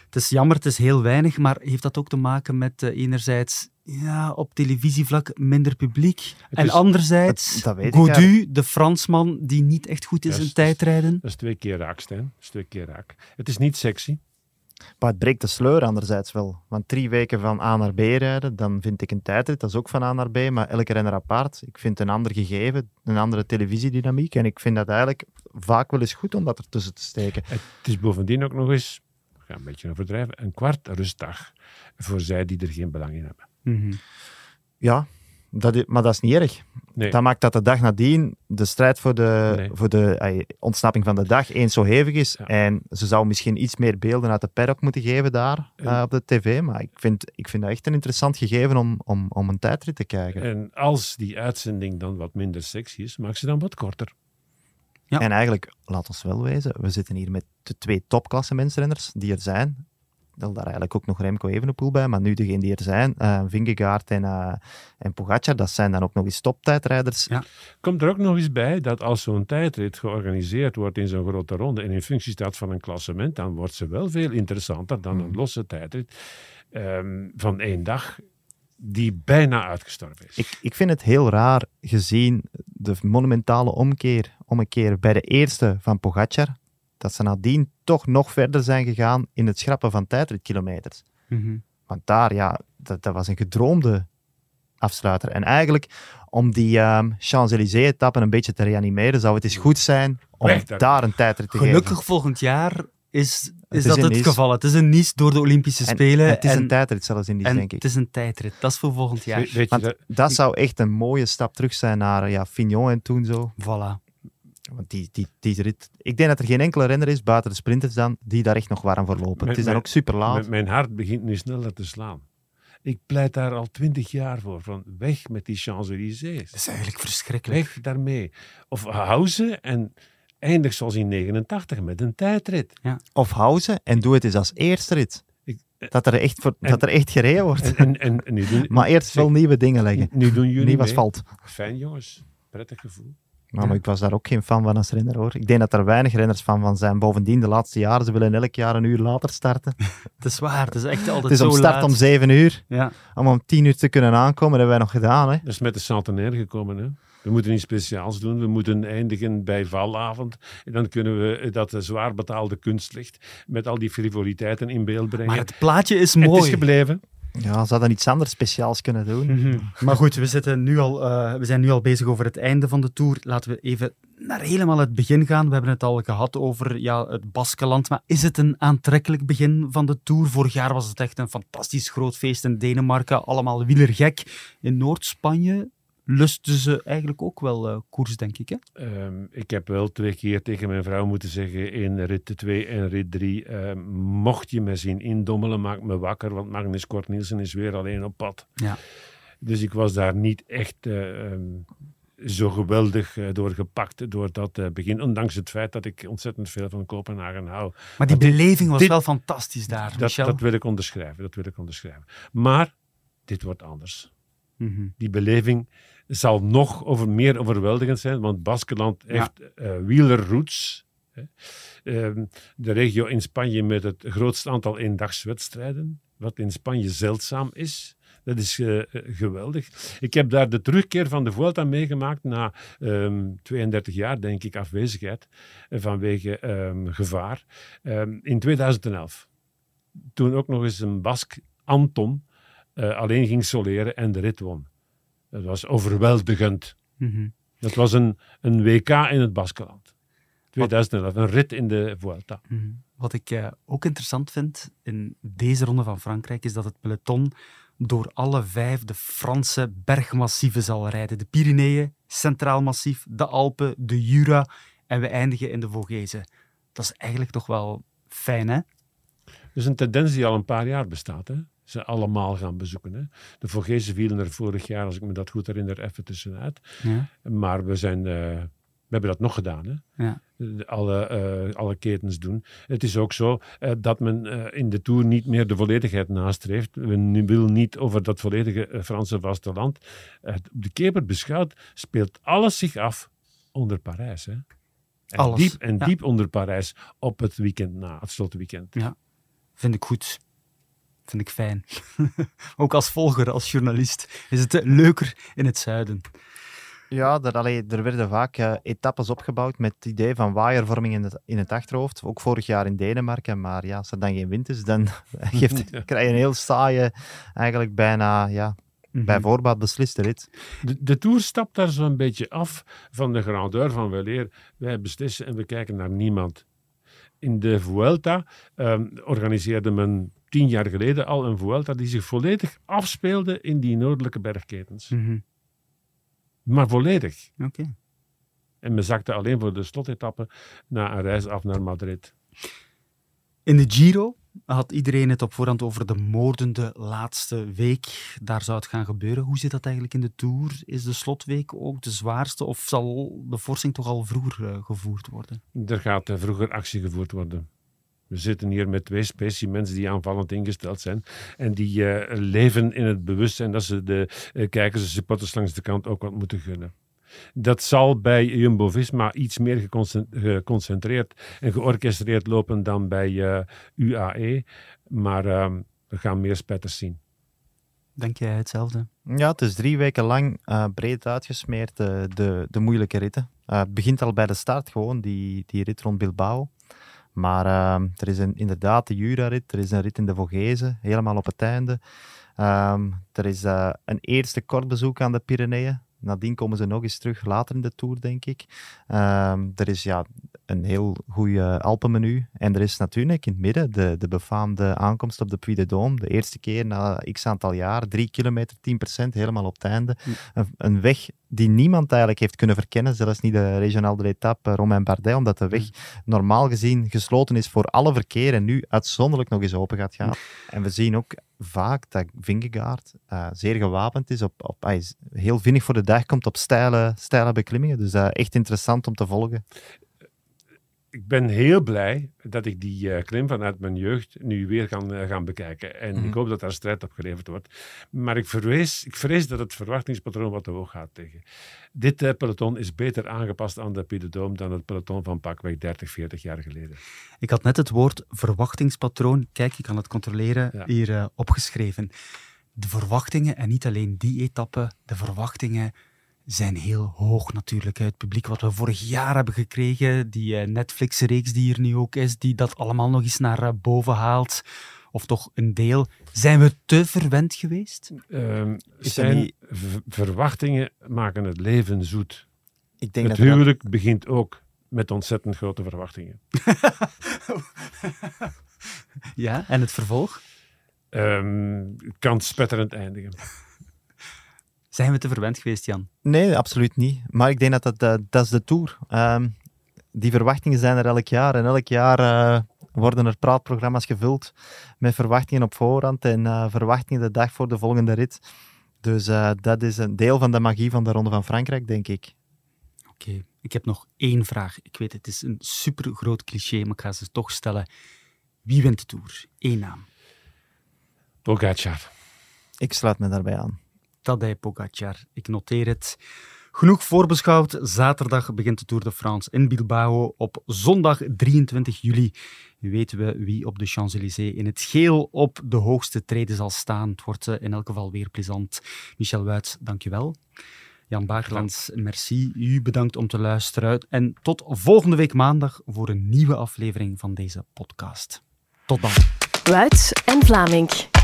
het is jammer, het is heel weinig, maar heeft dat ook te maken met uh, enerzijds ja, op televisievlak minder publiek. en anderzijds, Gaudu, de Fransman die niet echt goed is in tijdrijden. Dat is twee keer raak, Stijn. Dat is twee keer raak. Het is niet sexy. Maar het breekt de sleur anderzijds wel. Want drie weken van A naar B rijden, dan vind ik een tijdrit, dat is ook van A naar B, maar elke renner apart. Ik vind een ander gegeven, een andere televisiedynamiek. En ik vind dat eigenlijk vaak wel eens goed om dat ertussen te steken. Het is bovendien ook nog eens, ik ga een beetje overdrijven, een kwart rustdag voor zij die er geen belang in hebben. Mm -hmm. Ja, dat is, maar dat is niet erg. Nee. Dat maakt dat de dag nadien de strijd voor de, nee. voor de ay, ontsnapping van de dag eens zo hevig is. Ja. En ze zou misschien iets meer beelden uit de paddock moeten geven daar en, uh, op de tv. Maar ik vind, ik vind dat echt een interessant gegeven om, om, om een tijdrit te kijken. En als die uitzending dan wat minder sexy is, maak ze dan wat korter. Ja. En eigenlijk, laat ons wel wezen, we zitten hier met de twee topklasse mensrenners die er zijn tel daar eigenlijk ook nog Remco Evenepoel bij, maar nu degene die er zijn, uh, Vingegaard en, uh, en Pogacar, dat zijn dan ook nog eens toptijdrijders. Ja. Komt er ook nog eens bij dat als zo'n tijdrit georganiseerd wordt in zo'n grote ronde en in functie staat van een klassement, dan wordt ze wel veel interessanter dan een losse tijdrit um, van één dag die bijna uitgestorven is. Ik, ik vind het heel raar gezien de monumentale omkeer, omkeer bij de eerste van Pogacar, dat ze nadien toch nog verder zijn gegaan in het schrappen van tijdritkilometers. Mm -hmm. Want daar, ja, dat, dat, was een gedroomde afsluiter. En eigenlijk, om die um, Champs-Élysées-etappen een beetje te reanimeren, zou het eens goed zijn om daar, daar een tijdrit te Gelukkig geven. volgend jaar is, is, is dat het Nice. geval. Het is een Nice door de Olympische en, Spelen. En het is en, een tijdrit zelfs in die, denk ik. Het is een tijdrit. Dat is voor volgend jaar. We, weet je, dat, dat zou echt een mooie stap terug zijn naar ja, Fignon en toen zo. Voilà. Want die, die, die rit, ik denk dat er geen enkele renner is, buiten de sprinters dan, die daar echt nog warm voor lopen. het is dan ook super laat. Mijn hart begint nu sneller te slaan. Ik pleit daar al twintig jaar voor. Van weg met die Champs-Élysées. Dat is eigenlijk verschrikkelijk. Weg daarmee. Of hou ze en eindig zoals in 89 met een tijdrit. Ja. Of hou ze en doe het eens als eerste rit. Ik, dat, er echt voor, en, dat er echt gereden wordt. En, en, en nu [LAUGHS] doen, maar eerst wel nieuwe dingen leggen. Nu doen jullie Nieuw asfalt. Fijn jongens. Prettig gevoel. Nou, maar ik was daar ook geen fan van als renner hoor. Ik denk dat er weinig renners fan van zijn. Bovendien, de laatste jaren, ze willen elk jaar een uur later starten. [LAUGHS] het is waar, het is echt altijd Het is om start laat. om zeven uur. Ja. Om om tien uur te kunnen aankomen, dat hebben wij nog gedaan. Hè. Dat is met de centenaire gekomen. Hè? We moeten iets speciaals doen. We moeten eindigen bij valavond. En dan kunnen we dat zwaar betaalde kunstlicht met al die frivoliteiten in beeld brengen. Maar het plaatje is mooi. Het is gebleven. Ja, ze hadden iets anders speciaals kunnen doen. -hmm. Maar goed, we, zitten nu al, uh, we zijn nu al bezig over het einde van de Tour. Laten we even naar helemaal het begin gaan. We hebben het al gehad over ja, het Baskeland. Maar is het een aantrekkelijk begin van de Tour? Vorig jaar was het echt een fantastisch groot feest in Denemarken. Allemaal wielergek. In Noord-Spanje lusten ze eigenlijk ook wel uh, koers, denk ik. Hè? Um, ik heb wel twee keer tegen mijn vrouw moeten zeggen in rit 2 en rit 3, uh, mocht je me zien indommelen, maak me wakker, want Magnus Kort Nielsen is weer alleen op pad. Ja. Dus ik was daar niet echt uh, um, zo geweldig door gepakt door dat begin, ondanks het feit dat ik ontzettend veel van Kopenhagen hou. Maar die beleving was dit, wel fantastisch daar, dat, Michel. dat wil ik onderschrijven, dat wil ik onderschrijven. Maar dit wordt anders. Mm -hmm. Die beleving zal nog over, meer overweldigend zijn, want Baskeland ja. heeft uh, wielerroutes. Hè. Uh, de regio in Spanje met het grootste aantal eendagswedstrijden, wat in Spanje zeldzaam is. Dat is eh, geweldig. Ik heb daar de terugkeer van de Vuelta meegemaakt na ehm, 32 jaar, denk ik, afwezigheid eh, vanwege ehm, gevaar. Ehm, in 2011. Toen ook nog eens een Bask, Anton, eh, alleen ging soleren en de rit won. Dat was overweldigend. Mhm. Dat was een, een WK in het Baskeland. 2011, een rit in de Vuelta. Mhm. Wat ik eh, ook interessant vind in deze ronde van Frankrijk is dat het peloton door alle vijf de Franse bergmassieven zal rijden. De Pyreneeën, Centraal Massief, de Alpen, de Jura en we eindigen in de Vogese. Dat is eigenlijk toch wel fijn, hè? Dat is een tendens die al een paar jaar bestaat. Hè? Ze allemaal gaan bezoeken. Hè? De Vogese vielen er vorig jaar, als ik me dat goed herinner, even tussenuit. Ja. Maar we, zijn, eh, we hebben dat nog gedaan. Hè? Ja. Alle, eh, alle ketens doen. Het is ook zo eh, dat men in de Tour niet meer de volledigheid nastreeft. Men wil niet over dat volledige Franse vasteland. Uh, de keper beschouwd speelt alles zich af onder Parijs. Hè? En, Alles, diep, en ja. diep onder Parijs op het weekend na, het slotweekend. Vind ik goed. Vind ik fijn. [LAUGHS] ook als volger, als journalist, is het eh, leuker in het zuiden. Ja, er, allee, er werden vaak eh, etappes opgebouwd met het idee van waaiervorming in het, in het achterhoofd. Ook vorig jaar in Denemarken. Maar ja, als er dan geen wind is, dan [LAUGHS] geeft, krijg je een heel saaie, eigenlijk bijna ja, Mhm. bij voorbaat besliste rit. De, de Tour stapt daar zo'n beetje af van de grandeur van weleer. Wij beslissen en we kijken naar niemand. In de Vuelta ehm, organiseerde men tien jaar geleden al een Vuelta die zich volledig afspeelde in die noordelijke bergketens. Mhm. Maar volledig. Oké. En men zakte alleen voor de slotetappe na een reis af naar Madrid. In de Giro had iedereen het op voorhand over de moordende laatste week. Daar zou het gaan gebeuren. Hoe zit dat eigenlijk in de Tour? Is de slotweek ook de zwaarste of zal de forsing toch al vroeger eh, gevoerd worden? Er gaat eh, vroeger actie gevoerd worden. We zitten hier met twee specimens die aanvallend ingesteld zijn. En die eh, leven in het bewustzijn dat ze de kijkers en supporters langs de kant ook wat moeten gunnen. Dat zal bij Jumbo-Visma iets meer geconcen- geconcentreerd en georchestreerd lopen dan bij eh, UAE. Maar ehm, we gaan meer spetters zien. Denk jij hetzelfde? Ja, het is drie weken lang eh, breed uitgesmeerd, eh, de, de moeilijke ritten. Eh, het begint al bij de start gewoon, die, die rit rond Bilbao. Maar eh, er is een, inderdaad de Jura-rit, er is een rit in de Vogese, helemaal op het einde. Ehm, er is een eerste kort bezoek aan de Pyreneeën. Nadien komen ze nog eens terug, later in de Tour, denk ik. Ehm, er is ja, een heel goed Alpenmenu. En er is natuurlijk in het midden de, de befaamde aankomst op de Puy de Dôme. De eerste keer na x aantal jaar, drie kilometer, 10%, helemaal op het einde. Een, een weg die niemand eigenlijk heeft kunnen verkennen, zelfs niet de regionale de etappe eh, Romain Bardet, omdat de weg normaal gezien gesloten is voor alle verkeer en nu uitzonderlijk nog eens open gaat gaan. En we zien ook vaak dat Vingegaard eh, zeer gewapend is, op, op, hij is heel vinnig voor de dag komt op steile, steile beklimmingen. Dus eh, echt interessant om te volgen. Ik ben heel blij dat ik die eh, klim vanuit mijn jeugd nu weer kan eh, gaan bekijken. En Mhm. ik hoop dat daar strijd op geleverd wordt. Maar ik vrees, ik vrees dat het verwachtingspatroon wat te hoog gaat tegen. Dit eh, peloton is beter aangepast aan de Dôme dan het peloton van pakweg 30, 40 jaar geleden. Ik had net het woord verwachtingspatroon, kijk, je kan het controleren, Ja. hier opgeschreven. De verwachtingen, en niet alleen die etappe, de verwachtingen zijn heel hoog natuurlijk. Het publiek wat we vorig jaar hebben gekregen, die eh, Netflix-reeks die hier nu ook is, die dat allemaal nog eens naar eh, boven haalt, of toch een deel. Zijn we te verwend geweest? Ehm, Is zijn er niet- verwachtingen maken het leven zoet. Ik denk Het dat er- huwelijk begint ook met ontzettend grote verwachtingen. [LAUGHS] Ja, en het vervolg? Ehm, het kan spetterend eindigen. Zijn we te verwend geweest, Jan? Nee, absoluut niet. Maar ik denk dat dat, dat, dat is de Tour. Ehm, die verwachtingen zijn er elk jaar. En elk jaar eh, worden er praatprogramma's gevuld met verwachtingen op voorhand en eh, verwachtingen de dag voor de volgende rit. Dus eh, dat is een deel van de magie van de Ronde van Frankrijk, denk ik. Oké, ik heb nog één vraag. Ik weet, het is een super groot cliché, maar ik ga ze toch stellen. Wie wint de Tour? Eén naam. Pogacar. Ik sluit me daarbij aan. Tadej Pogacar. Ik noteer het. Genoeg voorbeschouwd. Zaterdag begint de Tour de France in Bilbao. Op zondag 23 juli weten we wie op de Champs-Élysées in het geel op de hoogste treden zal staan. Het wordt in elk geval weer plezant. Michel Wuits, dankjewel. Jan Bagerlands, merci. U bedankt om te luisteren. En tot volgende week maandag voor een nieuwe aflevering van deze podcast. Tot dan. Wuits en Vlaming.